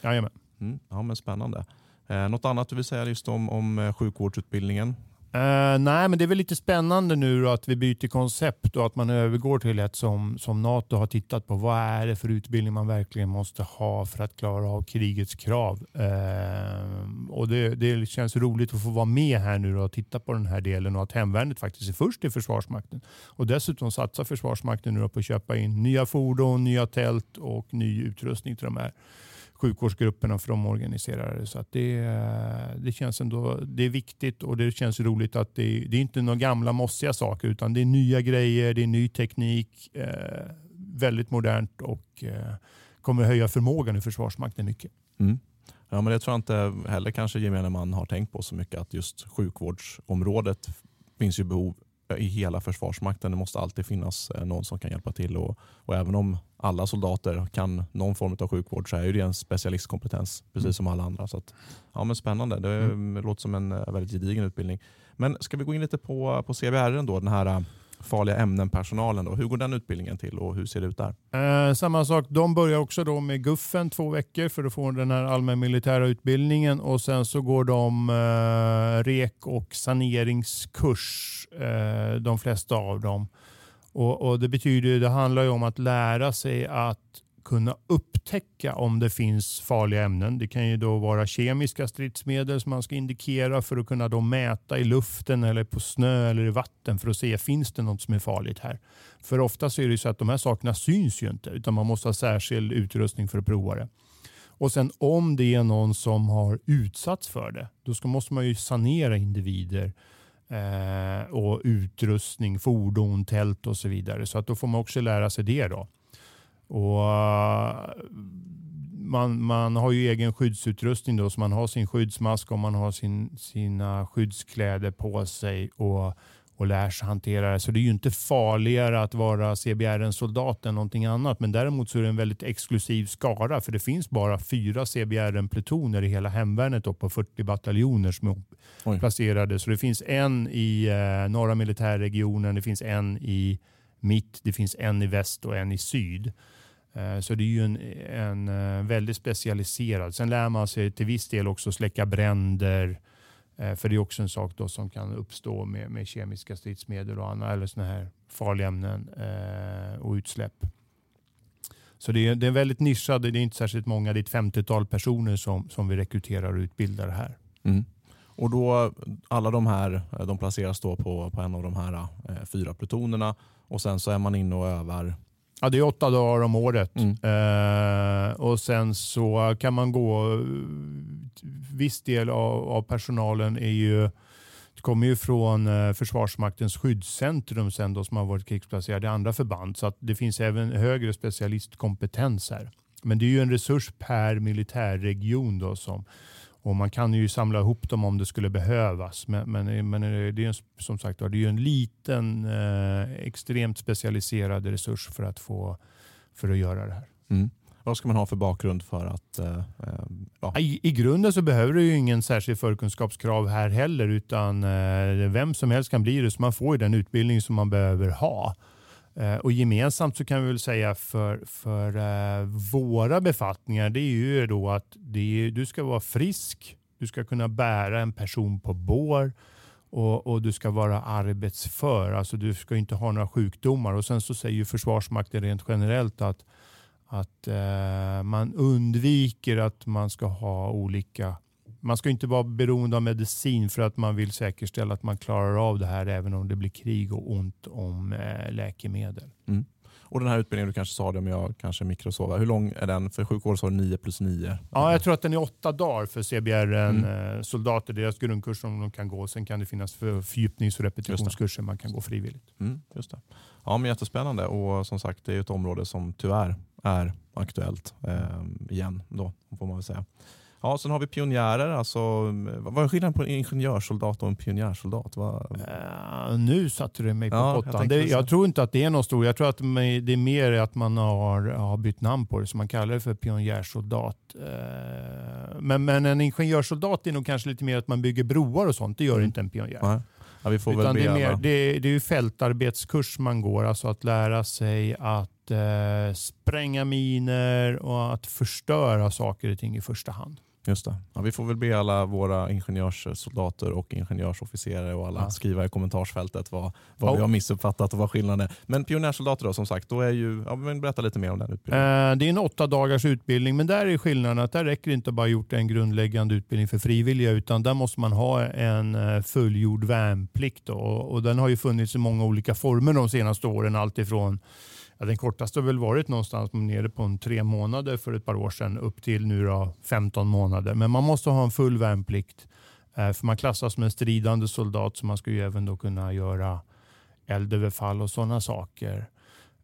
Jajamän. Mm. Ja, men spännande. Eh, något annat du vill säga just om, om eh, sjukvårdsutbildningen? Uh, nej, men det är väl lite spännande nu att vi byter koncept och att man övergår till ett som, som NATO har tittat på. Vad är det för utbildning man verkligen måste ha för att klara av krigets krav? Uh, och det, det känns roligt att få vara med här nu och titta på den här delen och att hemvärnet faktiskt är först i Försvarsmakten. Och dessutom satsar Försvarsmakten nu på att köpa in nya fordon, nya tält och ny utrustning till de här sjukvårdsgrupperna för de organiserade. Så att det, eh, det känns ändå det är viktigt och det känns roligt att det, det är inte några gamla mossiga saker utan det är nya grejer, det är ny teknik, eh, väldigt modernt och eh, kommer höja förmågan i Försvarsmakten mycket. Mm. Ja, men det tror jag inte heller kanske gemene man har tänkt på så mycket att just sjukvårdsområdet finns ju behov i hela Försvarsmakten. Det måste alltid finnas eh, någon som kan hjälpa till. Och, och även om alla soldater kan någon form av sjukvård så är det en specialistkompetens precis mm. som alla andra. Så att, ja, men spännande. Det mm. låter som en eh, väldigt gedigen utbildning. Men ska vi gå in lite på, på då, den här eh, farliga ämnen-personalen. Hur går den utbildningen till och hur ser det ut där? Eh, samma sak. De börjar också då med Guffen två veckor för att få den här allmänmilitära utbildningen och sen så går de eh, rek och saneringskurs, eh, de flesta av dem. Och, och, Det betyder, det handlar ju om att lära sig att kunna upptäcka om det finns farliga ämnen. Det kan ju då vara kemiska stridsmedel som man ska indikera för att kunna då mäta i luften eller på snö eller i vatten för att se finns det något som är farligt här. För ofta så är det så att de här sakerna syns ju inte utan man måste ha särskild utrustning för att prova det. Och sen om det är någon som har utsatts för det, då ska, måste man ju sanera individer eh, och utrustning, fordon, tält och så vidare. Så att då får man också lära sig det. då. Och man, man har ju egen skyddsutrustning då, så man har sin skyddsmask och man har sin, sina skyddskläder på sig och, och lär sig hantera det. Så det är ju inte farligare att vara CBRN-soldat än någonting annat. Men däremot så är det en väldigt exklusiv skara för det finns bara fyra CBRN-plutoner i hela hemvärnet på 40 bataljoner som är placerade. Så det finns en i eh, norra militärregionen, det finns en i mitt, det finns en i väst och en i syd. Eh, så det är ju en, en eh, väldigt specialiserad. Sen lär man sig till viss del också släcka bränder. Eh, för det är också en sak då som kan uppstå med, med kemiska stridsmedel och andra, eller såna här farliga ämnen och utsläpp. Så det är, det är väldigt nischad. Det är inte särskilt många. Det är ett 50-tal personer som, som vi rekryterar och utbildar här. Mm. Och då, alla de här de placeras då på, på en av de här eh, fyra plutonerna och sen så är man inne och övar Ja, det är åtta dagar om året. Mm. Eh, och Sen så kan man gå... Viss del av, av personalen är ju, kommer ju från eh, Försvarsmaktens skyddscentrum sen då, som har varit krigsplacerade i andra förband. Så att det finns även högre specialistkompetens här. Men det är ju en resurs per militärregion då som, och man kan ju samla ihop dem om det skulle behövas. Men, men, men det är som sagt det är en liten, eh, extremt specialiserad resurs för att, få, för att göra det här. Mm. Vad ska man ha för bakgrund för att... Eh, eh ja. I, I grunden så behöver du ju ingen särskild förkunskapskrav här heller utan eh, vem som helst kan bli det. Så man får ju den utbildning som man behöver ha. Eh, och gemensamt så kan vi väl säga för, för eh, våra befattningar det är ju då att är, du ska vara frisk, du ska kunna bära en person på bår och, och, du ska vara arbetsför. Alltså du ska inte ha några sjukdomar. Och Sen så säger ju Försvarsmakten rent generellt att, att eh, man undviker att man ska ha olika man ska inte vara beroende av medicin för att man vill säkerställa att man klarar av det här även om det blir krig och ont om eh, läkemedel. Mm. Och den här utbildningen, du kanske sa det om jag kanske mikrosover. Hur lång är den? För sjukvård så 9 plus 9. Ja, jag tror att den är åtta dagar för CBR-soldater. Mm. Deras grundkurs som de kan gå. Sen kan det finnas för fördjupnings och repetitionskurser man kan gå frivilligt. Mm, just det. Ja, men jättespännande och som sagt det är ett område som tyvärr är aktuellt eh, igen. Då, får man säga. Ja, sen har vi pionjärer. Alltså, vad är skillnaden på en ingenjörssoldat och en pionjärsoldat? Vad... Uh, nu satte du mig på ja, pottan. Jag, jag, tror inte att det är någon stor. Jag tror att det är mer att man har, har bytt namn på det, så man kallar det för pionjärsoldat. Uh, men, men en ingenjörssoldat är nog kanske lite mer att man bygger broar och sånt. Det gör mm. inte en pionjär. Nej. Ja, vi får Utan väl det, är mer, det, det är fältarbetskurs man går, alltså att lära sig att eh, spränga miner och att förstöra saker och ting i första hand. Just det. Ja, vi får väl be alla våra ingenjörssoldater och ingenjörsofficerare och alla ja. skriva i kommentarsfältet vad, vad oh. vi har missuppfattat och vad skillnaden är. Men pionjärsoldater då, som sagt, då är ju, ja, men berätta lite mer om den utbildningen. Eh, det är en åtta dagars utbildning, men där är skillnaden att där räcker det inte bara gjort en grundläggande utbildning för frivilliga, utan där måste man ha en eh, fullgjord värnplikt. Då, och den har ju funnits i många olika former de senaste åren, alltifrån Ja, den kortaste har väl varit någonstans nere på en tre månader för ett par år sedan upp till nu då 15 månader. Men man måste ha en full värnplikt eh, för man klassas som en stridande soldat så man ska ju även då kunna göra eldöverfall och sådana saker.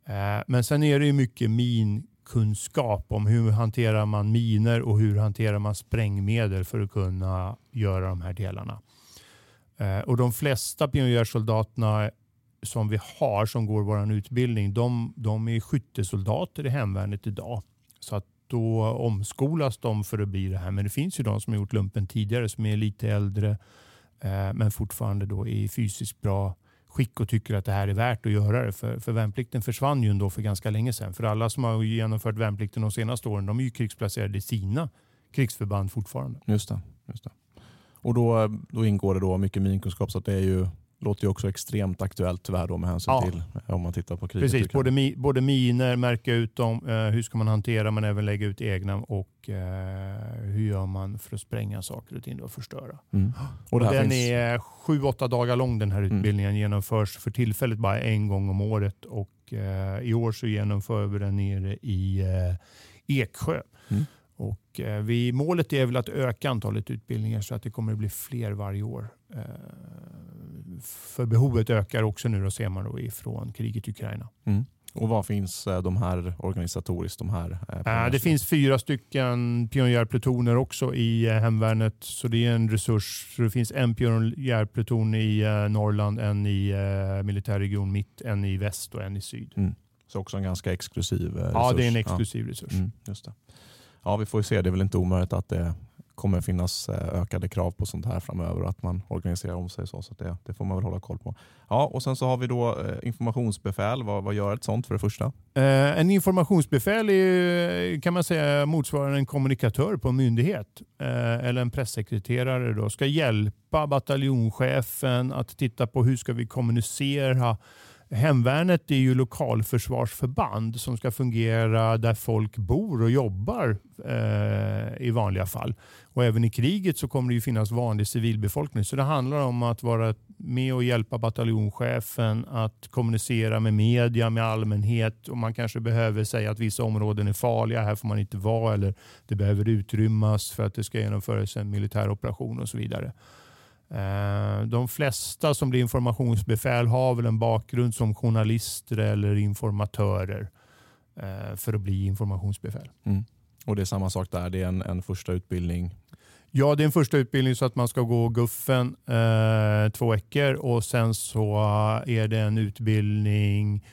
Eh, men sen är det ju mycket minkunskap om hur hanterar man miner och hur hanterar man sprängmedel för att kunna göra de här delarna. Eh, och De flesta pionjärsoldaterna som vi har som går vår utbildning, de, de är skyttesoldater i hemvärnet idag. Så att då omskolas de för att bli det här. Men det finns ju de som har gjort lumpen tidigare som är lite äldre eh, men fortfarande då i fysiskt bra skick och tycker att det här är värt att göra det. För, för värnplikten försvann ju ändå för ganska länge sedan. För alla som har genomfört värnplikten de senaste åren, de är ju krigsplacerade i sina krigsförband fortfarande. Just det. Just det. Och då, eh, då ingår det då mycket minkunskap så att det är ju låter ju också extremt aktuellt tyvärr då med hänsyn ja. till eh, om man tittar på kriget. Precis, både, mi, både miner, märka ut dem, eh, hur ska man hantera men även lägga ut egna och eh, hur gör man för att spränga saker och ting och förstöra. Mm. Och, och den finns... är sju, åtta dagar lång den här mm. utbildningen. Mm. Genomförs för tillfället bara en gång om året och eh, i år så genomför vi den nere i eh, Eksjö. Mm. Och, eh, vi, målet är väl att öka antalet utbildningar så att det kommer att bli fler varje år. Eh, för behovet ökar också nu då ser man då ifrån kriget i Ukraina. Mm. Och vad finns eh, de här organisatoriskt? De här, äh, det finns fyra stycken pionjärplutoner också i hemvärnet. Så det är en resurs. Så det finns en pionjärpluton i Norrland, en i militärregion mitt, en i väst och en i syd. Mm. Så också en ganska exklusiv resurs? Ja, det är en exklusiv ja. resurs. Mm, just det. Ja, vi får se. Det är väl inte omöjligt att det kommer finnas eh, ökade krav på sånt här framöver och att man organiserar om sig så. så det, det, får man väl hålla koll på. Ja, och Sen så har vi då eh, informationsbefäl. Vad, vad gör ett sånt för det första? Eh, en informationsbefäl är, kan man säga motsvarar en kommunikatör på en myndighet eh, eller en pressekreterare. Då, ska hjälpa bataljonschefen att titta på hur ska vi kommunicera Hemvärnet är ju lokalförsvarsförband som ska fungera där folk bor och jobbar eh, i vanliga fall. Och även i kriget så kommer det ju finnas vanlig civilbefolkning. Så det handlar om att vara med och hjälpa bataljonschefen att kommunicera med media, med allmänhet och man kanske behöver säga att vissa områden är farliga, här får man inte vara eller det behöver utrymmas för att det ska genomföras en militär operation och så vidare. Eh, de flesta som blir informationsbefäl har väl en bakgrund som journalister eller informatörer eh, för att bli informationsbefäl. Mm. Och det är samma sak där, det är en, en första utbildning? Ja, det är en första utbildning så att man ska gå Guffen eh, två veckor och sen så är det en utbildning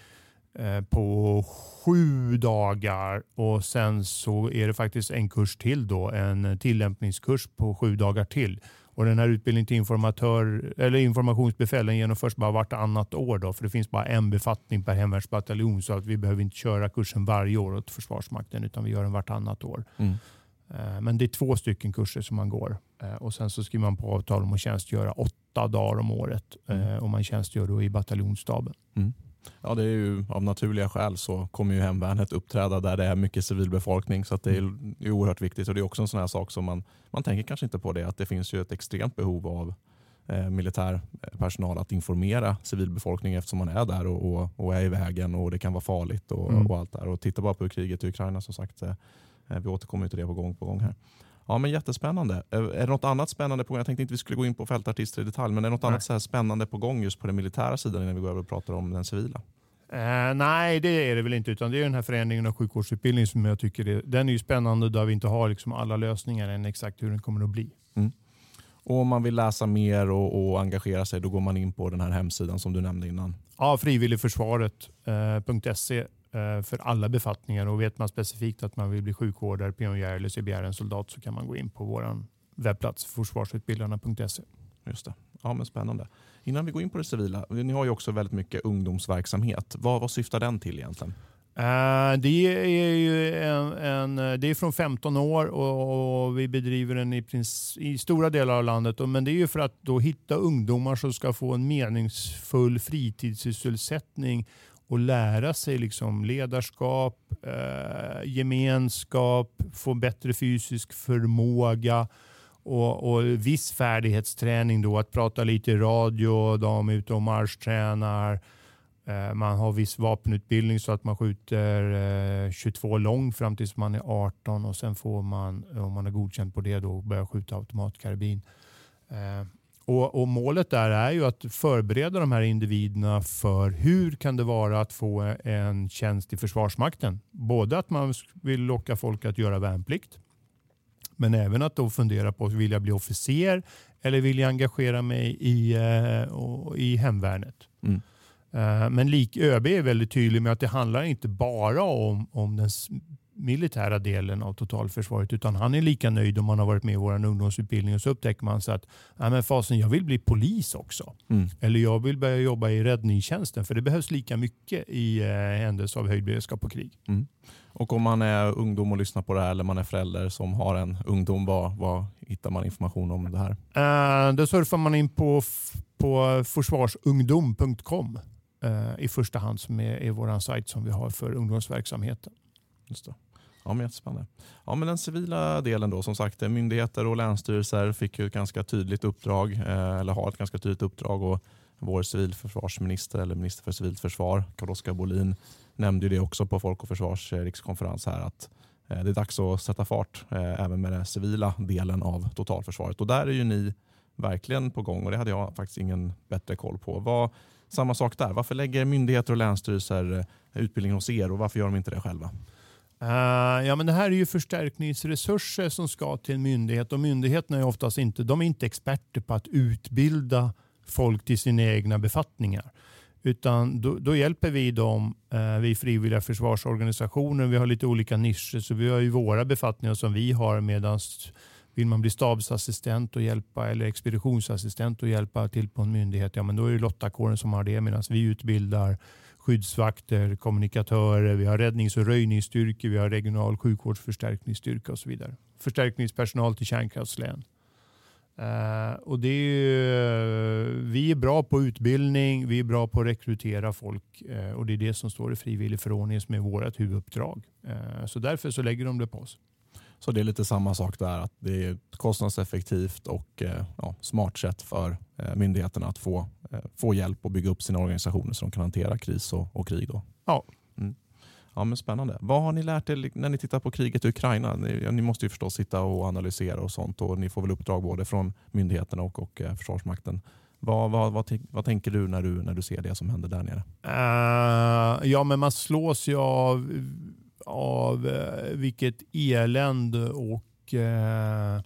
eh, på sju dagar och sen så är det faktiskt en kurs till då, en tillämpningskurs på sju dagar till. Och den här utbildningen till informatör, eller informationsbefäl genomförs bara vartannat år. Då, för det finns bara en befattning per hemvärnsbataljon så att vi behöver inte köra kursen varje år åt Försvarsmakten utan vi gör den vartannat år. Mm. Eh, men det är två stycken kurser som man går eh, och sen så skriver man på avtal om att tjänstgöra åtta dagar om året mm. och man tjänstgör då i bataljonsstaben. Mm. Ja, det är ju av naturliga skäl så kommer ju hemvärnet uppträda där det är mycket civilbefolkning. Så det är, är oerhört viktigt och det är också en sån här sak som man, man tänker kanske inte på det att det finns ju ett extremt behov av eh, militär personal att informera civilbefolkningen eftersom man är där och, och, och, är i vägen och det kan vara farligt och, mm. och allt där. Och titta bara på kriget i Ukraina som sagt. Eh, vi återkommer till det på gång på gång här. Ja, men Jättespännande. Är det något annat spännande på gång? Jag tänkte inte vi skulle gå in på fältartister i detalj, men är det något nej. annat så här spännande på gång just på den militära sidan innan vi går över och pratar om den civila? Uh, nej, det är det väl inte. Utan det är den här förändringen av sjukvårdsutbildningen som jag tycker är, den är spännande där vi inte har liksom alla lösningar än exakt hur den kommer att bli. Mm. Och Om man vill läsa mer och, och, engagera sig, då går man in på den här hemsidan som du nämnde innan. Ja, frivilligförsvaret.se Eh, för alla befattningar. Och vet man specifikt att man vill bli sjukvårdare, pionjär eller CBR-soldat så kan man gå in på vår webbplats försvarsutbildarna.se. Just det. Ja, men spännande. Innan vi går in på det civila, ni har ju också väldigt mycket ungdomsverksamhet. Vad, vad syftar den till egentligen? Uh, det är ju en, en, det är från 15 år och, och vi bedriver den i, prins, i, stora delar av landet. Men det är ju för att då hitta ungdomar som ska få en meningsfull fritidssysselsättning och lära sig liksom ledarskap, eh, gemenskap, få bättre fysisk förmåga och, och viss färdighetsträning. Då, att prata lite i radio, de är ute och marschtränar. Eh, man har viss vapenutbildning så att man skjuter eh, 22 lång fram tills man är 18 och sen får man, om man är godkänd på det, då börja skjuta automatkarbin. Eh, Eh, och, och, Målet där är ju att förbereda de här individerna för hur kan det vara att få en tjänst i Försvarsmakten. Både att man vill locka folk att göra värnplikt men även att då fundera på, vill jag bli officer eller vill jag engagera mig i, uh, i hemvärnet? Mm. Uh, men lik ÖB är väldigt tydlig med att det handlar inte bara om, om den militära delen av totalförsvaret utan han är lika nöjd om man har varit med i vår ungdomsutbildning och så upptäcker man så att Nej, men fasen, jag vill bli polis också. Mm. Eller jag vill börja jobba i räddningstjänsten för det behövs lika mycket i eh, händelse av höjd beredskap och krig. Mm. Och om man är ungdom och lyssnar på det här eller man är förälder som har en ungdom, vad, vad hittar man information om det här? Uh, då surfar man in på, på försvarsungdom.com uh, i första hand som är, är vår sajt som vi har för ungdomsverksamheten. Just det. Ja, men jättespännande. Ja, men den civila delen då, som sagt, myndigheter och länsstyrelser fick ju ett ganska tydligt uppdrag, eh, eller har ett ganska tydligt uppdrag. Och vår civilförsvarsminister, eller minister för civilt försvar, Carl-Oskar Bolin, nämnde ju det också på Folk och Försvars eh, rikskonferens här, att eh, det är dags att sätta fart eh, även med den civila delen av totalförsvaret. Och där är ju ni verkligen på gång och det hade jag faktiskt ingen bättre koll på. Vad, samma sak där. Varför lägger myndigheter och länsstyrelser eh, utbildning hos er och varför gör de inte det själva? Uh, ja, men det här är ju förstärkningsresurser som ska till en myndighet. Och myndigheterna är oftast inte, de är inte experter på att utbilda folk till sina egna befattningar. Utan då, då hjälper vi dem, uh, vi frivilliga försvarsorganisationer, vi har lite olika nischer så vi har ju våra befattningar som vi har. Medan vill man bli stabsassistent och hjälpa eller expeditionsassistent och hjälpa till på en myndighet, ja men då är det lottakåren som har det. Medan vi utbildar skyddsvakter, kommunikatörer, vi har räddnings och röjningsstyrkor, vi har regional sjukvårdsförstärkningsstyrka och så vidare. Förstärkningspersonal till kärnkraftslän. Uh, och det är, vi är bra på utbildning, vi är bra på att rekrytera folk uh, och det är det som står i frivilligförordningen som är vårt huvuduppdrag. Uh, så därför så lägger de det på oss. Så det är lite samma sak där, att det är ett kostnadseffektivt och ja, smart sätt för myndigheterna att få Eh, få hjälp att bygga upp sina organisationer så de kan hantera kris och, och krig. Då. Ja. Mm. Ja, men spännande. Vad har ni lärt er när ni tittar på kriget i Ukraina? Ni, ni, måste ju förstås sitta och analysera och sånt och ni får väl uppdrag både från myndigheterna och, och eh, Försvarsmakten. Vad, vad, vad, vad, tänker du när, du när du ser det som händer där nere? Uh, ja, men man slås ju av, av eh, vilket elände och eh,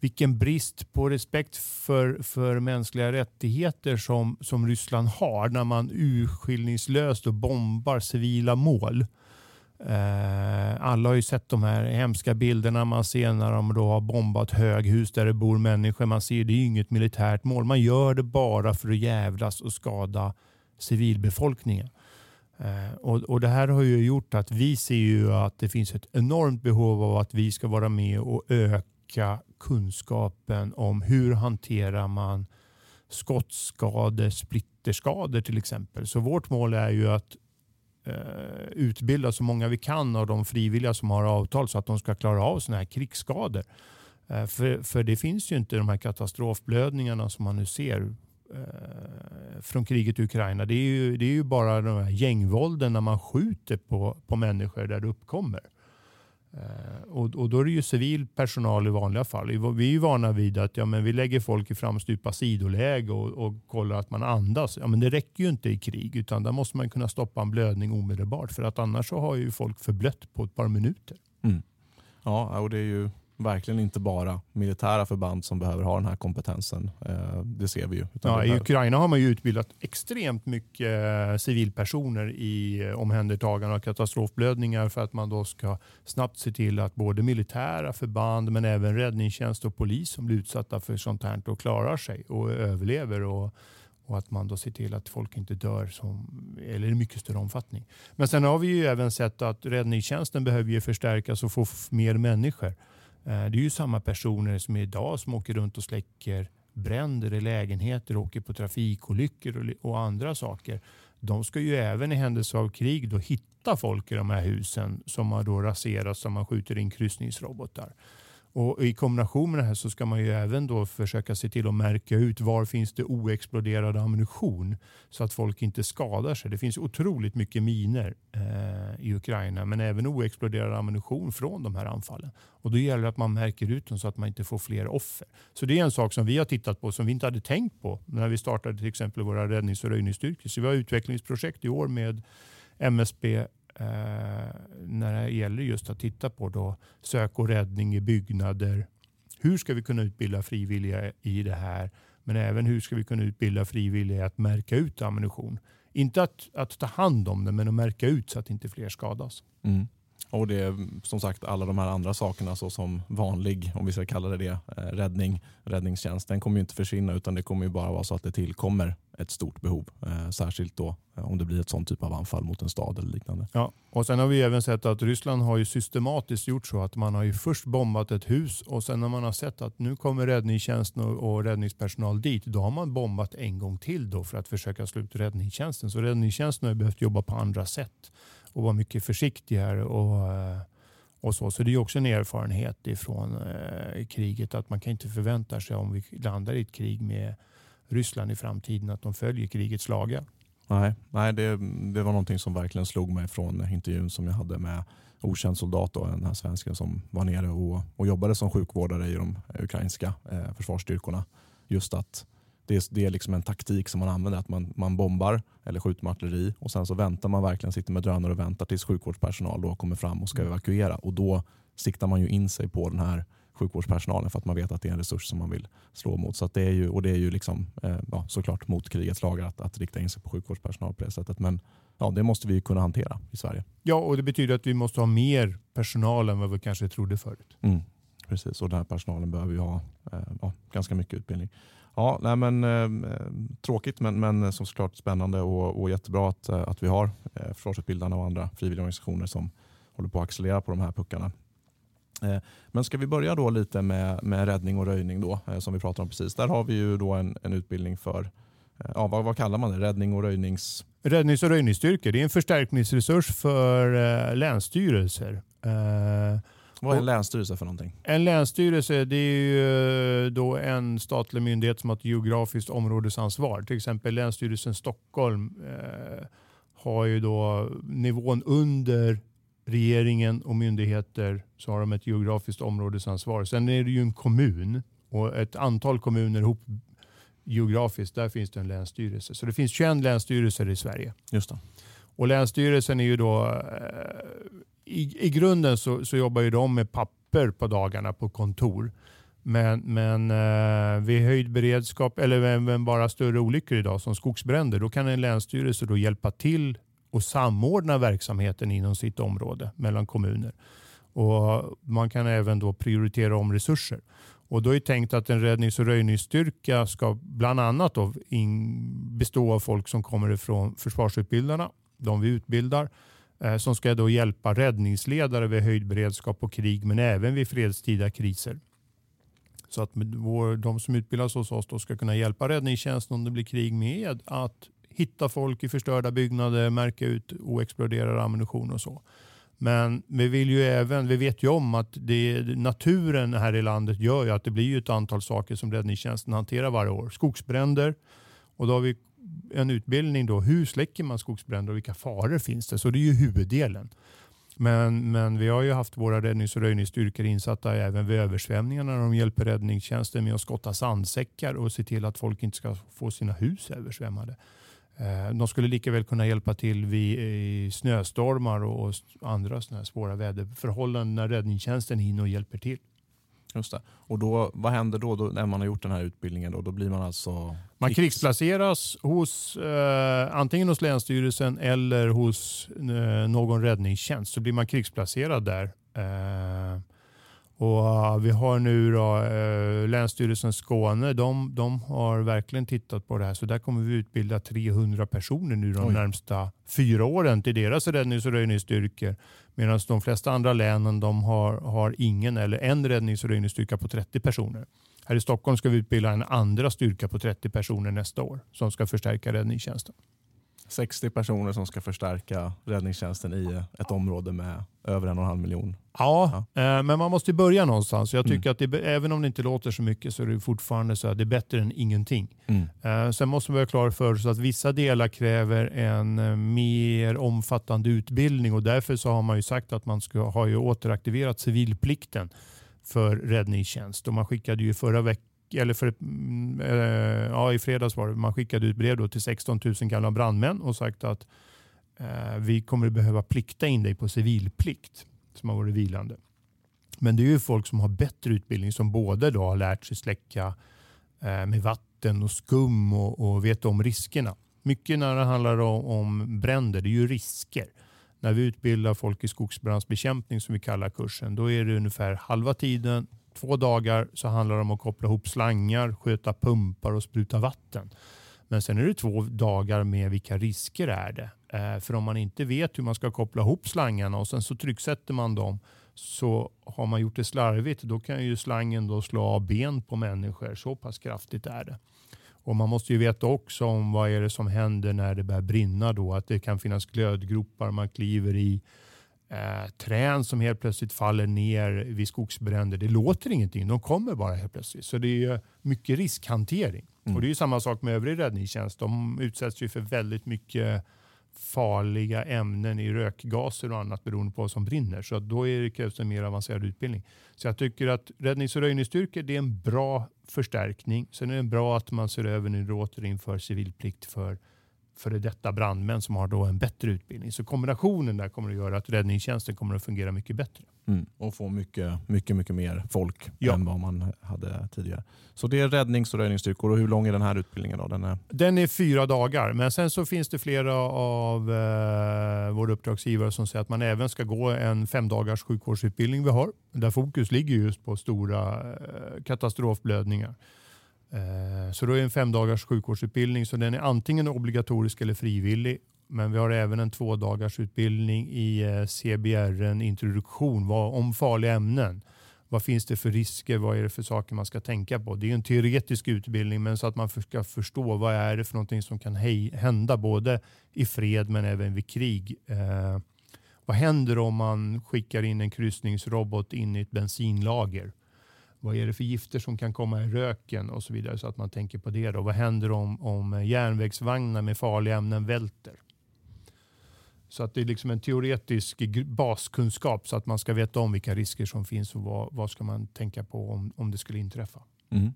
vilken brist på respekt för, för mänskliga rättigheter som, som Ryssland har när man urskillningslöst och bombar civila mål. Eh, alla har ju sett de här hemska bilderna man ser när de då har bombat höghus där det bor människor. Man ser det är inget militärt mål. Man gör det bara för att jävlas och skada civilbefolkningen. Eh, och, och, Det här har ju gjort att vi ser ju att det finns ett enormt behov av att vi ska vara med och öka kunskapen om hur hanterar man skottskador, splitterskador till exempel. Så vårt mål är ju att eh, utbilda så många vi kan av de frivilliga som har avtal så att de ska klara av sådana här krigsskador. Eh, för, för det finns ju inte de här katastrofblödningarna som man nu ser Eh, från kriget i Ukraina. Det är ju, det är ju bara de här gängvålden när man skjuter på, på människor där det uppkommer. Eh, och, och, då är det ju civil personal i vanliga fall. Vi är ju vana vid att ja, men vi lägger folk i framstupa sidoläge och, och kollar att man andas. Ja, men det räcker ju inte i krig utan där måste man kunna stoppa en blödning omedelbart för att annars så har ju folk förblött på ett par minuter. Mm. Ja, och det är ju verkligen inte bara militära förband som behöver ha den här kompetensen. Eh, det ser vi ju. Ja, I Ukraina har man ju utbildat extremt mycket eh, civilpersoner i eh, omhändertagande av katastrofblödningar för att man då ska snabbt se till att både militära förband men även räddningstjänst och polis som blir utsatta för sånt här och klarar sig och överlever. Och, och att man då ser till att folk inte dör som, eller i mycket större omfattning. Men sen har vi ju även sett att räddningstjänsten behöver ju förstärkas och få mer människor. Eh, det är ju samma personer som är idag som åker runt och släcker bränder i lägenheter, åker på trafikolyckor och andra saker. De ska ju även i händelse av krig då hitta folk i de här husen som har då raserats som man skjuter in kryssningsrobotar. Och I kombination med det här så ska man ju även då försöka se till att märka ut var finns det oexploderad ammunition så att folk inte skadar sig. Det finns otroligt mycket miner eh, i Ukraina men även oexploderad ammunition från de här anfallen. Och Då gäller det att man märker ut dem så att man inte får fler offer. Så det är en sak som vi har tittat på som vi inte hade tänkt på när vi startade till exempel våra räddnings och röjningsstyrkor. Så vi har utvecklingsprojekt i år med MSB Eh, när det gäller just att titta på då sök och räddning i byggnader. Hur ska vi kunna utbilda frivilliga i det här? Men även hur ska vi kunna utbilda frivilliga att märka ut ammunition? Inte att, att ta hand om det, men att märka ut så att inte fler skadas. Mm. Och det är som sagt alla de här andra sakerna såsom vanlig, om vi ska kalla det det, eh, räddning, räddningstjänst. Den kommer ju inte försvinna utan det kommer ju bara vara så att det tillkommer ett stort behov. Eh, särskilt då eh, om det blir ett sånt typ av anfall mot en stad eller liknande. Ja, och Sen har vi även sett att Ryssland har ju systematiskt gjort så att man har ju först bombat ett hus och sen när man har sett att nu kommer räddningstjänsten och, och räddningspersonal dit, då har man bombat en gång till då för att försöka slå ut räddningstjänsten. Så räddningstjänsten har behövt jobba på andra sätt och vara mycket försiktigare. Och, eh, och så. så det är också en erfarenhet ifrån eh, kriget att man kan inte förvänta sig om vi landar i ett krig med Ryssland i framtiden att de följer krigets lagar. Nej, nej det, det var någonting som verkligen slog mig från intervjun som jag hade med okänd soldat, då, den här svensken som var nere och, och jobbade som sjukvårdare i de ukrainska eh, försvarsstyrkorna. Just att det är, det är liksom en taktik som man använder, att man, man bombar eller skjuter med artilleri och sen så väntar man verkligen, sitter med drönare och väntar tills sjukvårdspersonal då kommer fram och ska Mm. evakuera. Och då siktar man ju in sig på den här sjukvårdspersonalen för att man vet att det är en resurs som man vill slå mot. Så det är ju, och det är ju liksom, eh, ja, såklart mot krigets lagar att, att rikta in sig på sjukvårdspersonal på det sättet. Men ja, det måste vi kunna hantera i Sverige. Ja, och det betyder att vi måste ha mer personal än vad vi kanske trodde förut. Mm, precis, och den här personalen behöver ju ha eh, ja, ganska mycket utbildning. Ja, nej men, eh, tråkigt men, men som såklart spännande och, och jättebra att, eh, att vi har eh, försvarsutbildarna och andra frivilliga organisationer som håller på att accelerera på de här puckarna. Eh, men ska vi börja då lite med, med räddning och röjning då, eh, som vi pratade om precis. Där har vi ju då en, en utbildning för, eh, ja, vad, vad kallar man det? Räddning och röjnings... Räddnings och röjningsstyrkor det är en förstärkningsresurs för eh, länsstyrelser. Eh, vad är en länsstyrelse för någonting? En länsstyrelse det är ju eh, då en statlig myndighet som har ett geografiskt områdesansvar. Till exempel Länsstyrelsen Stockholm eh, har ju då nivån under regeringen och myndigheter så har de ett geografiskt områdesansvar. Sen är det ju en kommun och ett antal kommuner ihop geografiskt, där finns det en länsstyrelse. Så det finns 21 länsstyrelser i Sverige. Just det. Och Länsstyrelsen är ju då, eh, i, i grunden så, så jobbar ju de med papper på dagarna på kontor. Men, men eh, vid höjd beredskap eller även bara större olyckor idag som skogsbränder, då kan en länsstyrelse då hjälpa till och samordna verksamheten inom sitt område mellan kommuner. Och Man kan även då prioritera om resurser. Och då är det tänkt att en räddnings och röjningsstyrka ska bland annat då in, bestå av folk som kommer ifrån försvarsutbildarna, de vi utbildar, eh, Eh, som ska då hjälpa räddningsledare vid höjd beredskap och krig, men även vid fredstida kriser. Så att vår, de som utbildas hos oss då ska kunna hjälpa räddningstjänsten om det blir krig med att hitta folk i förstörda byggnader, märka ut oexploderad ammunition och så. Men vi vill ju även, vi vet ju om att det, naturen här i landet gör ju att det blir ett antal saker som räddningstjänsten hanterar varje år. Skogsbränder och då har vi en utbildning då. Hur släcker man skogsbränder och vilka faror finns det? Så det är ju huvuddelen. Men, men vi har ju haft våra räddnings och röjningsstyrkor insatta även vid översvämningarna. De hjälper räddningstjänsten med att skotta sandsäckar och se till att folk inte ska få sina hus översvämmade. Eh, de skulle lika väl kunna hjälpa till vid eh, snöstormar och andra såna här svåra väderförhållanden när räddningstjänsten hinner och hjälper till. Just det. Och då, vad händer då, då när man har gjort den här utbildningen? Då, då blir man alltså... Man krigs- krigsplaceras hos, eh, antingen hos Länsstyrelsen eller hos eh, någon räddningstjänst. Så blir man krigsplacerad där. Eh, och eh, Vi har nu då, eh, Länsstyrelsen Skåne. De, de har verkligen tittat på det här. Så där kommer vi utbilda 300 personer nu de Oj. närmsta fyra åren till deras räddnings och röjningsstyrkor. Medan de flesta andra länen de har, har ingen eller en räddnings och röjningsstyrka på 30 personer. Här i Stockholm ska vi utbilda en andra styrka på 30 personer nästa år som ska förstärka räddningstjänsten. 60 personer som ska förstärka räddningstjänsten i ett område med över en och en halv miljon. Ja, eh, men man måste börja någonstans. Jag Mm. tycker att det, även om det inte låter så mycket så är det fortfarande så att det är bättre än ingenting. Mm. Eh, Sen måste man vara klar för oss att vissa delar kräver en eh, mer omfattande utbildning och därför så har man ju sagt att man ska, har ju återaktiverat civilplikten för räddningstjänst. Och man skickade ju förra veckan eller för, mm, eh, ja, i fredags var det, man skickade ut brev då till 16 000 gamla brandmän och sagt att eh, vi kommer behöva plikta in dig på civilplikt som har varit vilande. Men det är ju folk som har bättre utbildning som både då har lärt sig släcka eh, med vatten och skum och, och vet om riskerna. Mycket när det handlar om, om bränder, det är ju risker. När vi utbildar folk i skogsbrandsbekämpning som vi kallar kursen, då är det ungefär halva tiden, två dagar, så handlar det om att koppla ihop slangar, sköta pumpar och spruta vatten. Men sen är det två dagar med vilka risker är det. Eh, för om man inte vet hur man ska koppla ihop slangarna och sen så trycksätter man dem så har man gjort det slarvigt då kan ju slangen då slå av ben på människor. Så pass kraftigt är det. Och Man måste ju veta också om vad är det som händer när det börjar brinna. Då. Att det kan finnas glödgropar man kliver i. Eh, trän som helt plötsligt faller ner vid skogsbränder. Det låter ingenting, de kommer bara helt plötsligt. Så det är mycket riskhantering. Och Det är ju samma sak med övrig räddningstjänst. De utsätts ju för väldigt mycket farliga ämnen i rökgaser och annat beroende på vad som brinner. Så då är det krävs en mer avancerad utbildning. Så jag tycker att räddnings och röjningsstyrkor det är en bra förstärkning. Sen är det bra att man ser över nu återinför civilplikt för före detta brandmän som har då en bättre utbildning. Så kombinationen där kommer att göra att räddningstjänsten kommer att fungera mycket bättre. Mm. Och få mycket, mycket, mycket mer folk ja. än vad man hade tidigare. Så det är räddnings och räddningsstyrkor. Och hur lång är den här utbildningen? Då? Den är, den är fyra dagar, men sen så finns det flera av eh, våra uppdragsgivare som säger att man även ska gå en fem dagars sjukvårdsutbildning vi har. Där fokus ligger just på stora eh, katastrofblödningar. Eh, så då är det en fem dagars sjukvårdsutbildning. Så den är antingen obligatorisk eller frivillig. Men vi har även en två dagars utbildning i eh, CBR, en introduktion om farliga ämnen. Vad finns det för risker? Vad är det för saker man ska tänka på? Det är en teoretisk utbildning men så att man ska förstå vad är det för någonting som kan hända både i fred men även vid krig. Eh, vad händer om man skickar in en kryssningsrobot in i ett bensinlager? Vad är det för gifter som kan komma i röken och så vidare så att man tänker på det. Då. Vad händer om, om järnvägsvagnar med farliga ämnen välter? Så att det är liksom en teoretisk baskunskap så att man ska veta om vilka risker som finns och vad, vad ska man tänka på om, om det skulle inträffa. Mm.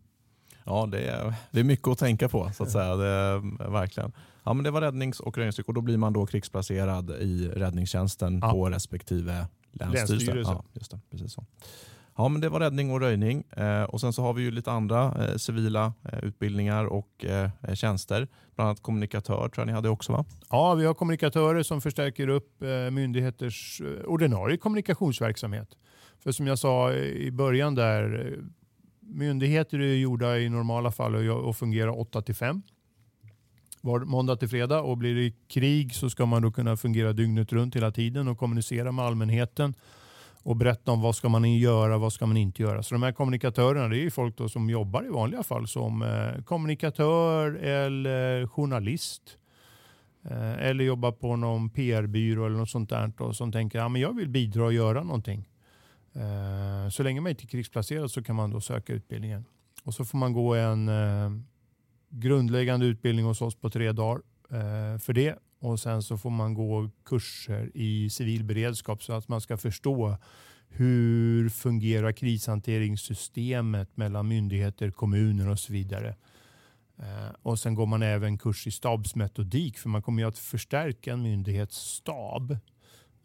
Ja, det är, det är mycket att tänka på så att säga. Det verkligen. Ja, men det var räddnings och räddningsstyrkor. Då blir man då krigsplacerad i räddningstjänsten ja. på respektive länsstyrelse. länsstyrelse. Ja, just det, precis så. Ja, men det var räddning och röjning. Eh, och Sen så har vi ju lite andra eh, civila eh, utbildningar och eh, tjänster. Bland annat kommunikatör tror jag ni hade också va? Ja, vi har kommunikatörer som förstärker upp eh, myndigheters eh, ordinarie kommunikationsverksamhet. För som jag sa eh, i början där, eh, myndigheter är gjorda i normala fall och, och fungerar 8 till 5 var måndag till fredag och blir det krig så ska man då kunna fungera dygnet runt hela tiden och kommunicera med allmänheten och berätta om vad ska man göra och vad ska man inte göra. Så de här kommunikatörerna det är folk då som jobbar i vanliga fall som eh, kommunikatör eller journalist. Eh, eller jobbar på någon PR-byrå eller något sånt där då, som tänker att ja, jag vill bidra och göra någonting. Eh, så länge man inte är krigsplacerad så kan man då söka utbildningen. Och så får man gå en eh, grundläggande utbildning hos oss på tre dagar eh, för det och sen så får man gå kurser i civil beredskap så att man ska förstå hur fungerar krishanteringssystemet mellan myndigheter, kommuner och så vidare. Eh, och sen går man även kurs i stabsmetodik för man kommer ju att förstärka en myndighetsstab stab.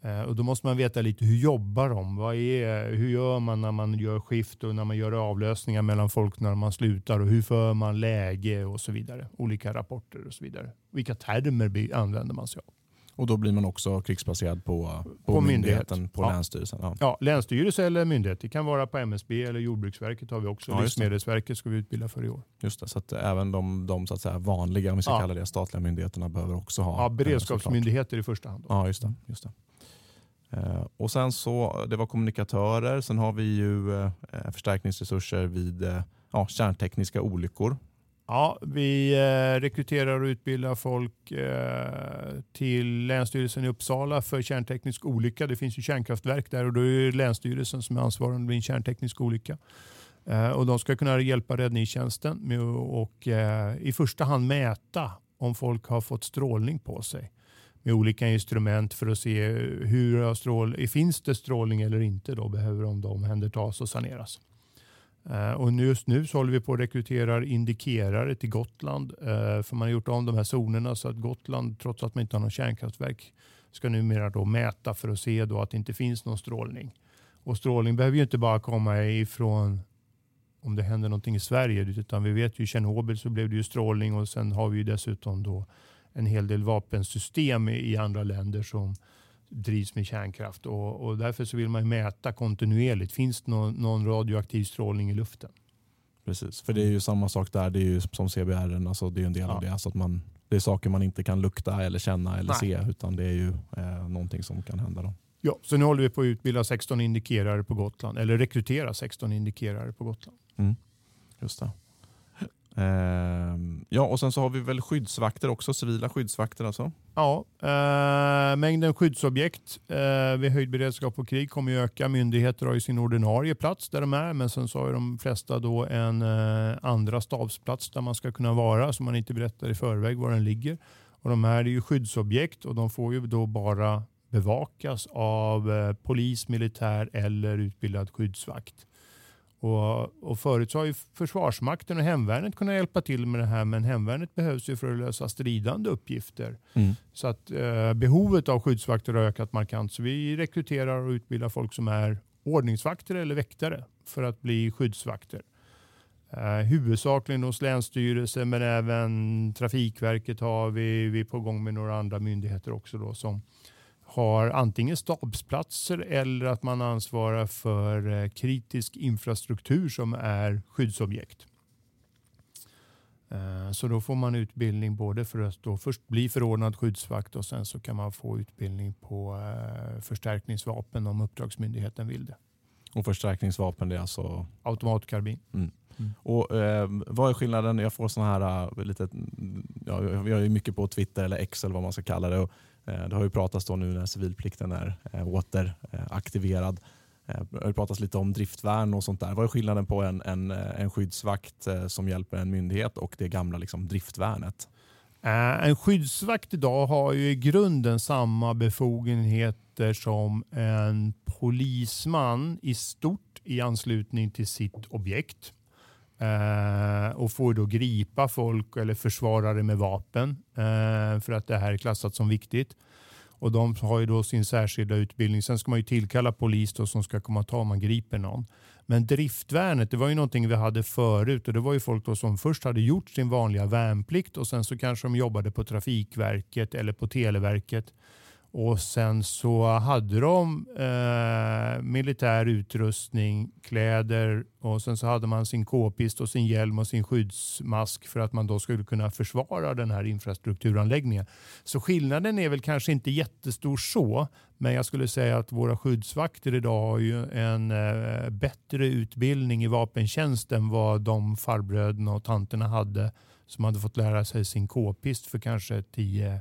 Eh, och då måste man veta lite hur jobbar de? Vad är, hur gör man när man gör skift och när man gör avlösningar mellan folk när man slutar? Och hur för man läge och så vidare? Olika rapporter och så vidare. Vilka termer använder man sig av? Och då blir man också krigsplacerad på, på, på myndigheten, myndighet. på ja. Länsstyrelsen? Ja. ja, Länsstyrelse eller myndighet. Det kan vara på MSB eller Jordbruksverket har vi också. Ja, Livsmedelsverket ska vi utbilda för i år. Just det, så att även de, de så att säga, vanliga, om vi ska ja. kalla det, statliga myndigheterna behöver också ha... Ja, beredskapsmyndigheter i första hand. Då. Ja, just det. Just det. Eh, och sen så, Det var kommunikatörer. Sen har vi ju eh, förstärkningsresurser vid eh, ja, kärntekniska olyckor. Ja, vi eh, rekryterar och utbildar folk eh, till Länsstyrelsen i Uppsala för kärnteknisk olycka. Det finns ju kärnkraftverk där och då är det Länsstyrelsen som är ansvarig vid en kärnteknisk olycka. Eh, och de ska kunna hjälpa räddningstjänsten med att i första hand mäta om folk har fått strålning på sig med olika instrument för att se hur strål, finns det strålning eller inte. Då behöver de omhändertas och saneras. Eh, och just nu så håller vi på att rekrytera indikerare till Gotland. Eh, för man har gjort om de här zonerna så att Gotland, trots att man inte har någon kärnkraftverk, ska numera då mäta för att se då att det inte finns någon strålning. Och strålning behöver ju inte bara komma ifrån om det händer någonting i Sverige, utan vi vet ju i Tjernobyl så blev det ju strålning och sen har vi ju dessutom då en hel del vapensystem i andra länder som drivs med kärnkraft. Och, och därför så vill man mäta kontinuerligt. Finns det någon, någon, radioaktiv strålning i luften? Precis, för det är ju samma sak där. Det är ju som CBR, alltså det är en del ja. av det. Alltså att man, det är saker man inte kan lukta eller känna eller Nej. se utan det är ju eh, någonting som kan hända. Då. Ja, så nu håller vi på att utbilda 16 indikerare på Gotland eller rekrytera 16 indikerare på Gotland. Mm. Just det. Eh, ja, och sen så har vi väl skyddsvakter också, civila skyddsvakter alltså? Ja, eh, mängden skyddsobjekt eh, vid höjd beredskap och krig kommer ju öka. Myndigheter har ju sin ordinarie plats där de är, men sen så har ju de flesta då en eh, andra stabsplats där man ska kunna vara, så man inte berättar i förväg var den ligger. Och de här är ju skyddsobjekt och de får ju då bara bevakas av eh, polis, militär eller utbildad skyddsvakt. Och, och förut så har ju Försvarsmakten och Hemvärnet kunnat hjälpa till med det här men Hemvärnet behövs ju för att lösa stridande uppgifter. Mm. Så att eh, behovet av skyddsvakter har ökat markant. Så vi rekryterar och utbildar folk som är ordningsvakter eller väktare för att bli skyddsvakter. Eh, huvudsakligen hos Länsstyrelsen men även Trafikverket har vi. Vi är på gång med några andra myndigheter också då som har antingen stabsplatser eller att man ansvarar för eh, kritisk infrastruktur som är skyddsobjekt. Eh, så då får man utbildning både för att då först bli förordnad skyddsvakt och sen så kan man få utbildning på eh, förstärkningsvapen om uppdragsmyndigheten vill det. Och förstärkningsvapen det är alltså? Automatkarbin. Mm. Mm. Och, eh, vad är skillnaden? Jag får såna här, lite, ja, jag är mycket på Twitter eller X eller vad man ska kalla det. Och, Eh, det har ju pratats då nu när civilplikten är eh, återaktiverad. Eh, det har pratats lite om driftvärn och sånt där. Vad är skillnaden på en, en, en skyddsvakt som hjälper en myndighet och det gamla liksom, driftvärnet? En skyddsvakt idag har ju i grunden samma befogenheter som en polisman i stort i anslutning till sitt objekt. Eh, och får då gripa folk eller försvarare med vapen eh, för att det här är klassat som viktigt. Och de har ju då sin särskilda utbildning. Sen ska man ju tillkalla polis då som ska komma och ta om man griper någon. Men driftvärnet, det var ju någonting vi hade förut och det var ju folk då som först hade gjort sin vanliga värnplikt och sen så kanske de jobbade på Trafikverket eller på Televerket och sen så hade de eh, militär utrustning, kläder och sen så hade man sin k-pist och sin hjälm och sin skyddsmask för att man då skulle kunna försvara den här infrastrukturanläggningen. Så skillnaden är väl kanske inte jättestor så, men jag skulle säga att våra skyddsvakter idag har ju en eh, bättre utbildning i vapentjänst än vad de farbröderna och tanterna hade som hade fått lära sig sin k-pist för kanske tio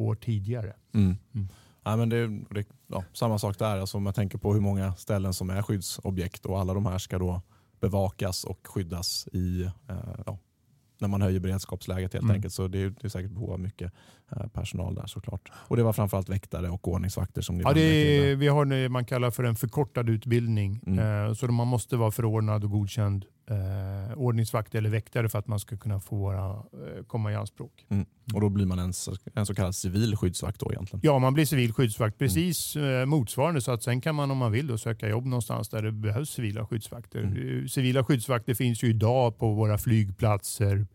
år tidigare. Mm. Mm. Ja, men det, det, ja, samma sak där. Alltså om man tänker på hur många ställen som är skyddsobjekt och alla de här ska då bevakas och skyddas i eh, ja, när man höjer beredskapsläget helt mm. enkelt. Så det är, det är säkert behov av mycket eh, personal där såklart. Och det var framförallt väktare och ordningsvakter som ni ja, det är, Vi har det man kallar för en förkortad utbildning. Mm. Eh, så man måste vara förordnad och godkänd eh, ordningsvakt eller väktare för att man ska kunna få vara, eh, komma i anspråk. Mm. Och då blir man en, en så kallad civil skyddsvakt då egentligen? Ja, man blir civil skyddsvakt. Mm. Precis mm. motsvarande. Så att sen kan man om man vill då söka jobb någonstans där det behövs civila skyddsvakter. Mm. Civila skyddsvakter finns ju idag på våra flygplatser,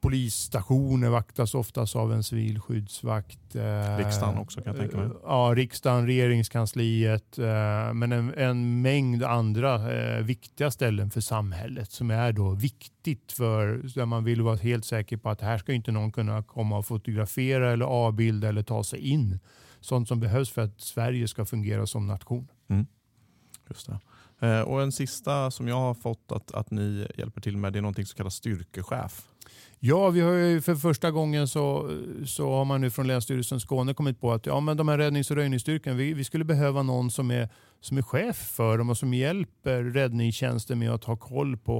polisstationer vaktas oftast av en civil skyddsvakt. Eh, riksdagen också kan jag tänka mig. Ja, riksdagen, regeringskansliet, eh, men en, en mängd andra eh, viktiga ställen för samhället som är då viktigt för där man vill vara helt säker på att här ska inte någon kunna komma och fotografera eller avbilda eller ta sig in. Sånt som behövs för att Sverige ska fungera som nation. Mm. Just det. Eh, och en sista som jag har fått att, att ni hjälper till med det är någonting som kallas styrkechef. Ja, vi har ju för första gången så, så har man nu från Länsstyrelsen Skåne kommit på att ja, men de här räddnings och röjningsstyrkan, vi, vi skulle behöva någon som är, som är chef för dem och som hjälper räddningstjänsten med att ha koll på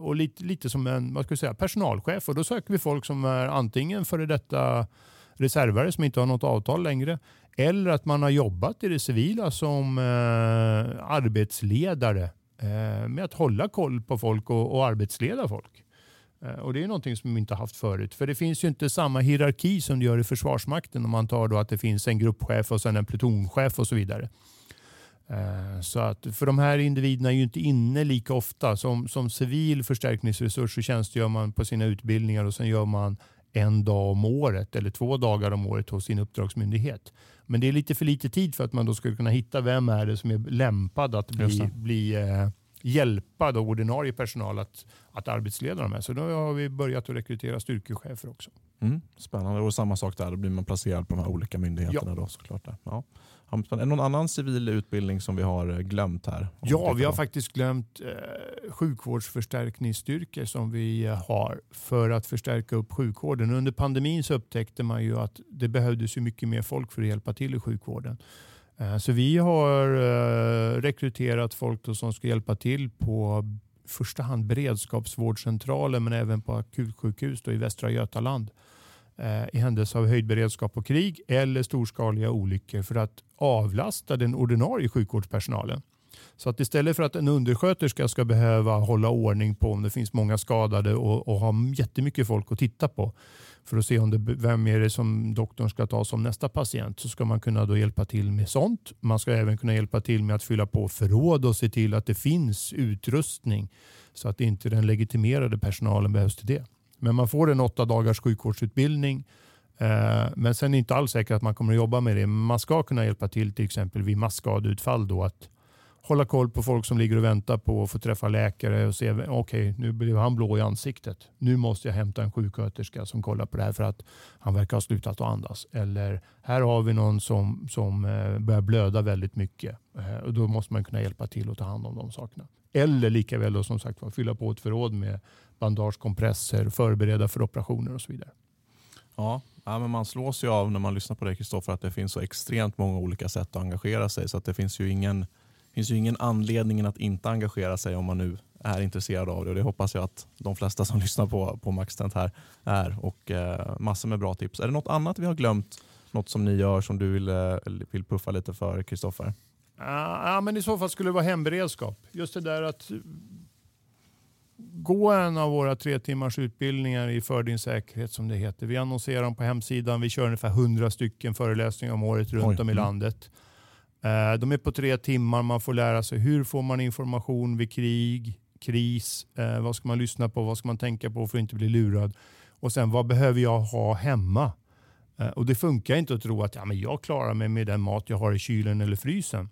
och lite, lite som en vad ska jag säga, personalchef. Och då söker vi folk som är antingen före detta reservare som inte har något avtal längre eller att man har jobbat i det civila som eh, arbetsledare eh, med att hålla koll på folk och, och arbetsleda folk. Eh, och Det är någonting som vi inte haft förut. För det finns ju inte samma hierarki som det gör i Försvarsmakten om man tar då att det finns en gruppchef och sen en plutonchef och så vidare. Eh, så att för de här individerna är ju inte inne lika ofta. Som, som civil förstärkningsresurs så tjänstgör man på sina utbildningar och sen gör man en dag om året eller två dagar om året hos sin uppdragsmyndighet. Men det är lite för lite tid för att man då ska kunna hitta vem är det som är lämpad att bli, bli eh, hjälpa då ordinarie personal att, att arbetsleda dem. Här. Så då har vi börjat att rekrytera styrkechefer också. Mm, spännande. Och samma sak där, då blir man placerad på de här olika myndigheterna. Ja. Då, såklart där. Ja. Är det någon annan civil utbildning som vi har eh, glömt här? Ja, vi har faktiskt glömt eh, sjukvårdsförstärkningsstyrkor som vi eh, har för att förstärka upp sjukvården. Under pandemin så upptäckte man ju att det behövdes ju mycket mer folk för att hjälpa till i sjukvården. Eh, så vi har eh, rekryterat folk som ska hjälpa till på i första hand beredskapsvårdscentraler men även på akutsjukhus i Västra Götaland. Eh, i händelse av höjd beredskap och krig eller storskaliga olyckor för att avlasta den ordinarie sjukvårdspersonalen. Så att istället för att en undersköterska ska behöva hålla ordning på om det finns många skadade och, och ha jättemycket folk att titta på för att se om det, vem är det som doktorn ska ta som nästa patient så ska man kunna då hjälpa till med sånt. Man ska även kunna hjälpa till med att fylla på förråd och se till att det finns utrustning så att inte den legitimerade personalen behövs till det. Men man får en åtta dagars sjukvårdsutbildning eh, men sen är det inte alls säkert att man kommer att jobba med det. Man ska kunna hjälpa till till exempel vid masskadeutfall då att hålla koll på folk som ligger och väntar på att få träffa läkare och se okej, okay, nu blev han blå i ansiktet. Nu måste jag hämta en sjuksköterska som kollar på det här för att han verkar ha slutat att andas. Eller här har vi någon som, som eh, börjar blöda väldigt mycket eh, och då måste man kunna hjälpa till att ta hand om de sakerna. Eller lika väl då, som sagt fylla på ett förråd med bandage, kompresser, förbereda för operationer och så vidare. Ja, ja men man slås ju av när man lyssnar på dig Kristoffer att det finns så extremt många olika sätt att engagera sig så att det finns ju ingen finns ju ingen anledning att inte engagera sig om man nu är intresserad av det. Och det hoppas jag att de flesta som lyssnar på, på Maxtent här är. Och eh, massor med bra tips. Är det något annat vi har glömt? Något som ni gör som du vill, eh, vill puffa lite för, Kristoffer? Ja, men I så fall skulle det vara hemberedskap. Just det där att gå en av våra tre timmars utbildningar i För din säkerhet som det heter. Vi annonserar dem på hemsidan. Vi kör ungefär 100 stycken föreläsningar om året runt Oj. om i mm. landet. Eh, de är på tre timmar. Man får lära sig hur får man information vid krig, kris. Eh, vad ska man lyssna på? Vad ska man tänka på för att inte bli lurad? Och sen vad behöver jag ha hemma? Eh, och Det funkar inte att tro att ja, men jag klarar mig med den mat jag har i kylen eller frysen.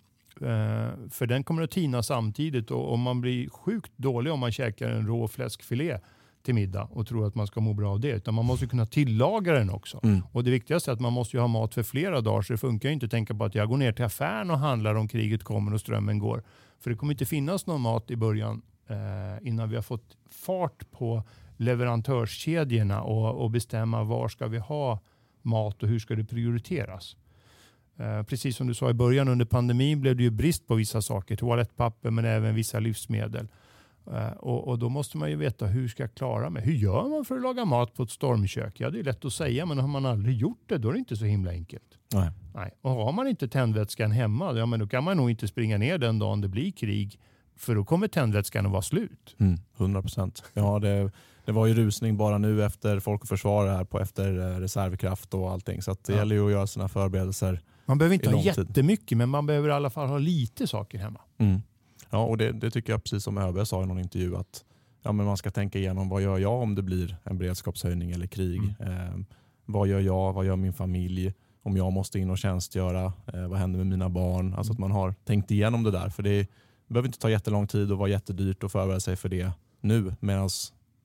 För den kommer att tina samtidigt och man blir sjukt dålig om man käkar en rå fläskfilé till middag och tror att man ska må bra av det. Utan man måste kunna tillaga den också. Mm. Och Det viktigaste är att man måste ha mat för flera dagar. Så det funkar inte att tänka på att jag går ner till affären och handlar om kriget kommer och strömmen går. För det kommer inte finnas någon mat i början eh, innan vi har fått fart på leverantörskedjorna och, och bestämma var ska vi ha mat och hur ska det prioriteras. Eh, precis som du sa i början under pandemin blev det ju brist på vissa saker. Toalettpapper men även vissa livsmedel. Eh, och, och, Då måste man ju veta hur ska jag klara mig? Hur gör man för att laga mat på ett stormkök? Ja, det är lätt att säga, men har man aldrig gjort det då är det inte så himla enkelt. Nej. Nej. Och har man inte tändvätskan hemma, ja, men då kan man nog inte springa ner den dagen det blir krig. För då kommer tändvätskan att vara slut. Mm, 100 procent. Ja, det, det var ju rusning bara nu efter Folk och Försvar här på efter eh, reservkraft och allting. Så det ja. gäller ju att göra sina förberedelser Man behöver inte ha jättemycket, men man behöver i alla fall ha lite saker hemma. Mm. Ja, och det, det, tycker jag precis som ÖB sa i någon intervju att ja, men man ska tänka igenom vad gör jag om det blir en beredskapshöjning eller krig. Mm. Eh, vad gör jag? Vad gör min familj? Om jag måste in och tjänstgöra? Eh, vad händer med mina barn? Alltså att man har tänkt igenom det där. För det, det behöver inte ta jättelång tid och vara jättedyrt att förbereda sig för det nu. Medan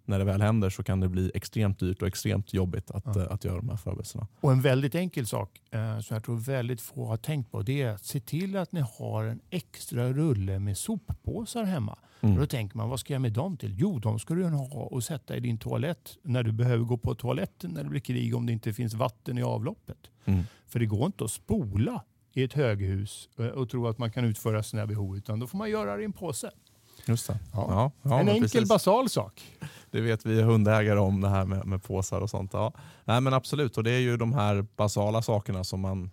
när det väl händer så kan det bli extremt dyrt och extremt jobbigt att, ja. att göra de här förberedelserna. Och en väldigt enkel sak eh, som jag tror väldigt få har tänkt på det är att se till att ni har en extra rulle med soppåsar hemma. Mm. Då tänker man, vad ska jag med dem till? Jo, de ska du ha och sätta i din toalett när du behöver gå på toaletten när det blir krig om det inte finns vatten i avloppet. Mm. För det går inte att spola i ett höghus eh, och tro att man kan utföra sina behov utan då får man göra det i en påse. Just det. Ja. Ja, ja, en enkel precis. basal sak. Det vet vi hundägare om det här med, med påsar och sånt. Ja. Nej, men absolut, och det är ju de här basala sakerna som man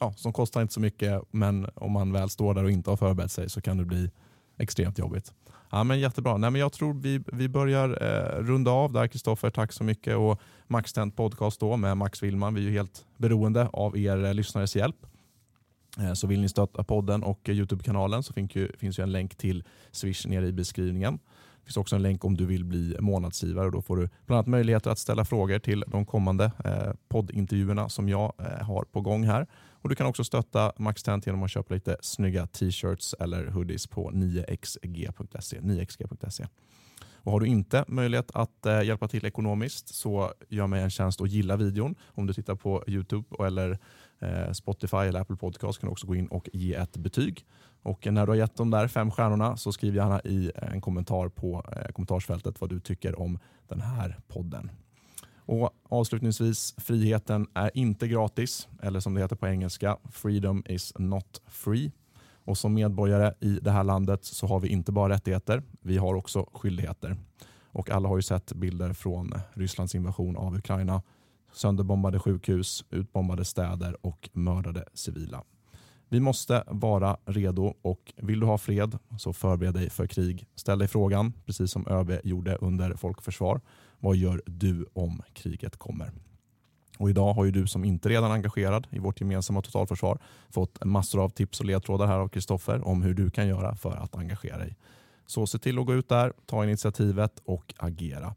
ja, som kostar inte så mycket men om man väl står där och inte har förberett sig så kan det bli extremt jobbigt. Ja, men jättebra. Nej, men jag tror vi, vi börjar eh, runda av där Kristoffer. Tack så mycket. Och Max Tent Podcast då med Max Willman. Vi är ju helt beroende av er eh, lyssnares hjälp. Eh, så vill ni stötta podden och Youtube-kanalen så finns ju, finns ju en länk till Swish nere i beskrivningen. Det finns också en länk om du vill bli månadsgivare och då får du bland annat möjligheter att ställa frågor till de kommande eh, poddintervjuerna som jag eh, har på gång här. Och Du kan också stötta MaxTent genom att köpa lite snygga t-shirts eller hoodies på 9xg.se. 9xg.se. Och har du inte möjlighet att eh, hjälpa till ekonomiskt så gör mig en tjänst och gilla videon om du tittar på Youtube eller Eh, Spotify eller Apple Podcast kan du också gå in och ge ett betyg. Och när du har gett de där fem stjärnorna så skriv gärna i en kommentar på eh, kommentarsfältet vad du tycker om den här podden. Och Avslutningsvis, friheten är inte gratis, eller som det heter på engelska, freedom is not free. Och Som medborgare i det här landet så har vi inte bara rättigheter, vi har också skyldigheter. Och Alla har ju sett bilder från Rysslands invasion av Ukraina sönderbombade sjukhus, utbombade städer och mördade civila. Vi måste vara redo och vill du ha fred så förbered dig för krig. Ställ dig frågan, precis som ÖB gjorde under Folkförsvar. Vad gör du om kriget kommer? Och idag har ju du som inte redan är engagerad i vårt gemensamma totalförsvar fått massor av tips och ledtrådar här av Kristoffer om hur du kan göra för att engagera dig. Så se till att gå ut där, ta initiativet och agera.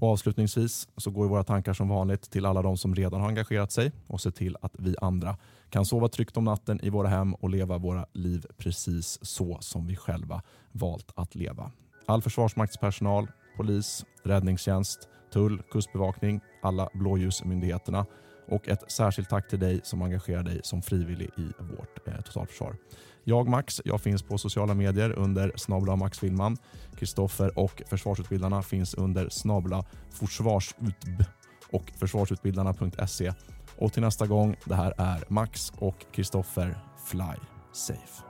Och avslutningsvis så går våra tankar som vanligt till alla de som redan har engagerat sig och se till att vi andra kan sova tryggt om natten i våra hem och leva våra liv precis så som vi själva valt att leva. All försvarsmaktspersonal, polis, räddningstjänst, tull, kustbevakning, alla blåljusmyndigheterna och ett särskilt tack till dig som engagerar dig som frivillig i vårt eh, totalförsvar. Jag Max, jag finns på sociala medier under snabla Max Filman. Kristoffer och försvarsutbildarna finns under snabla Försvarsutb och försvarsutbildarna.se. Och till nästa gång, det här är Max och Kristoffer Fly Safe.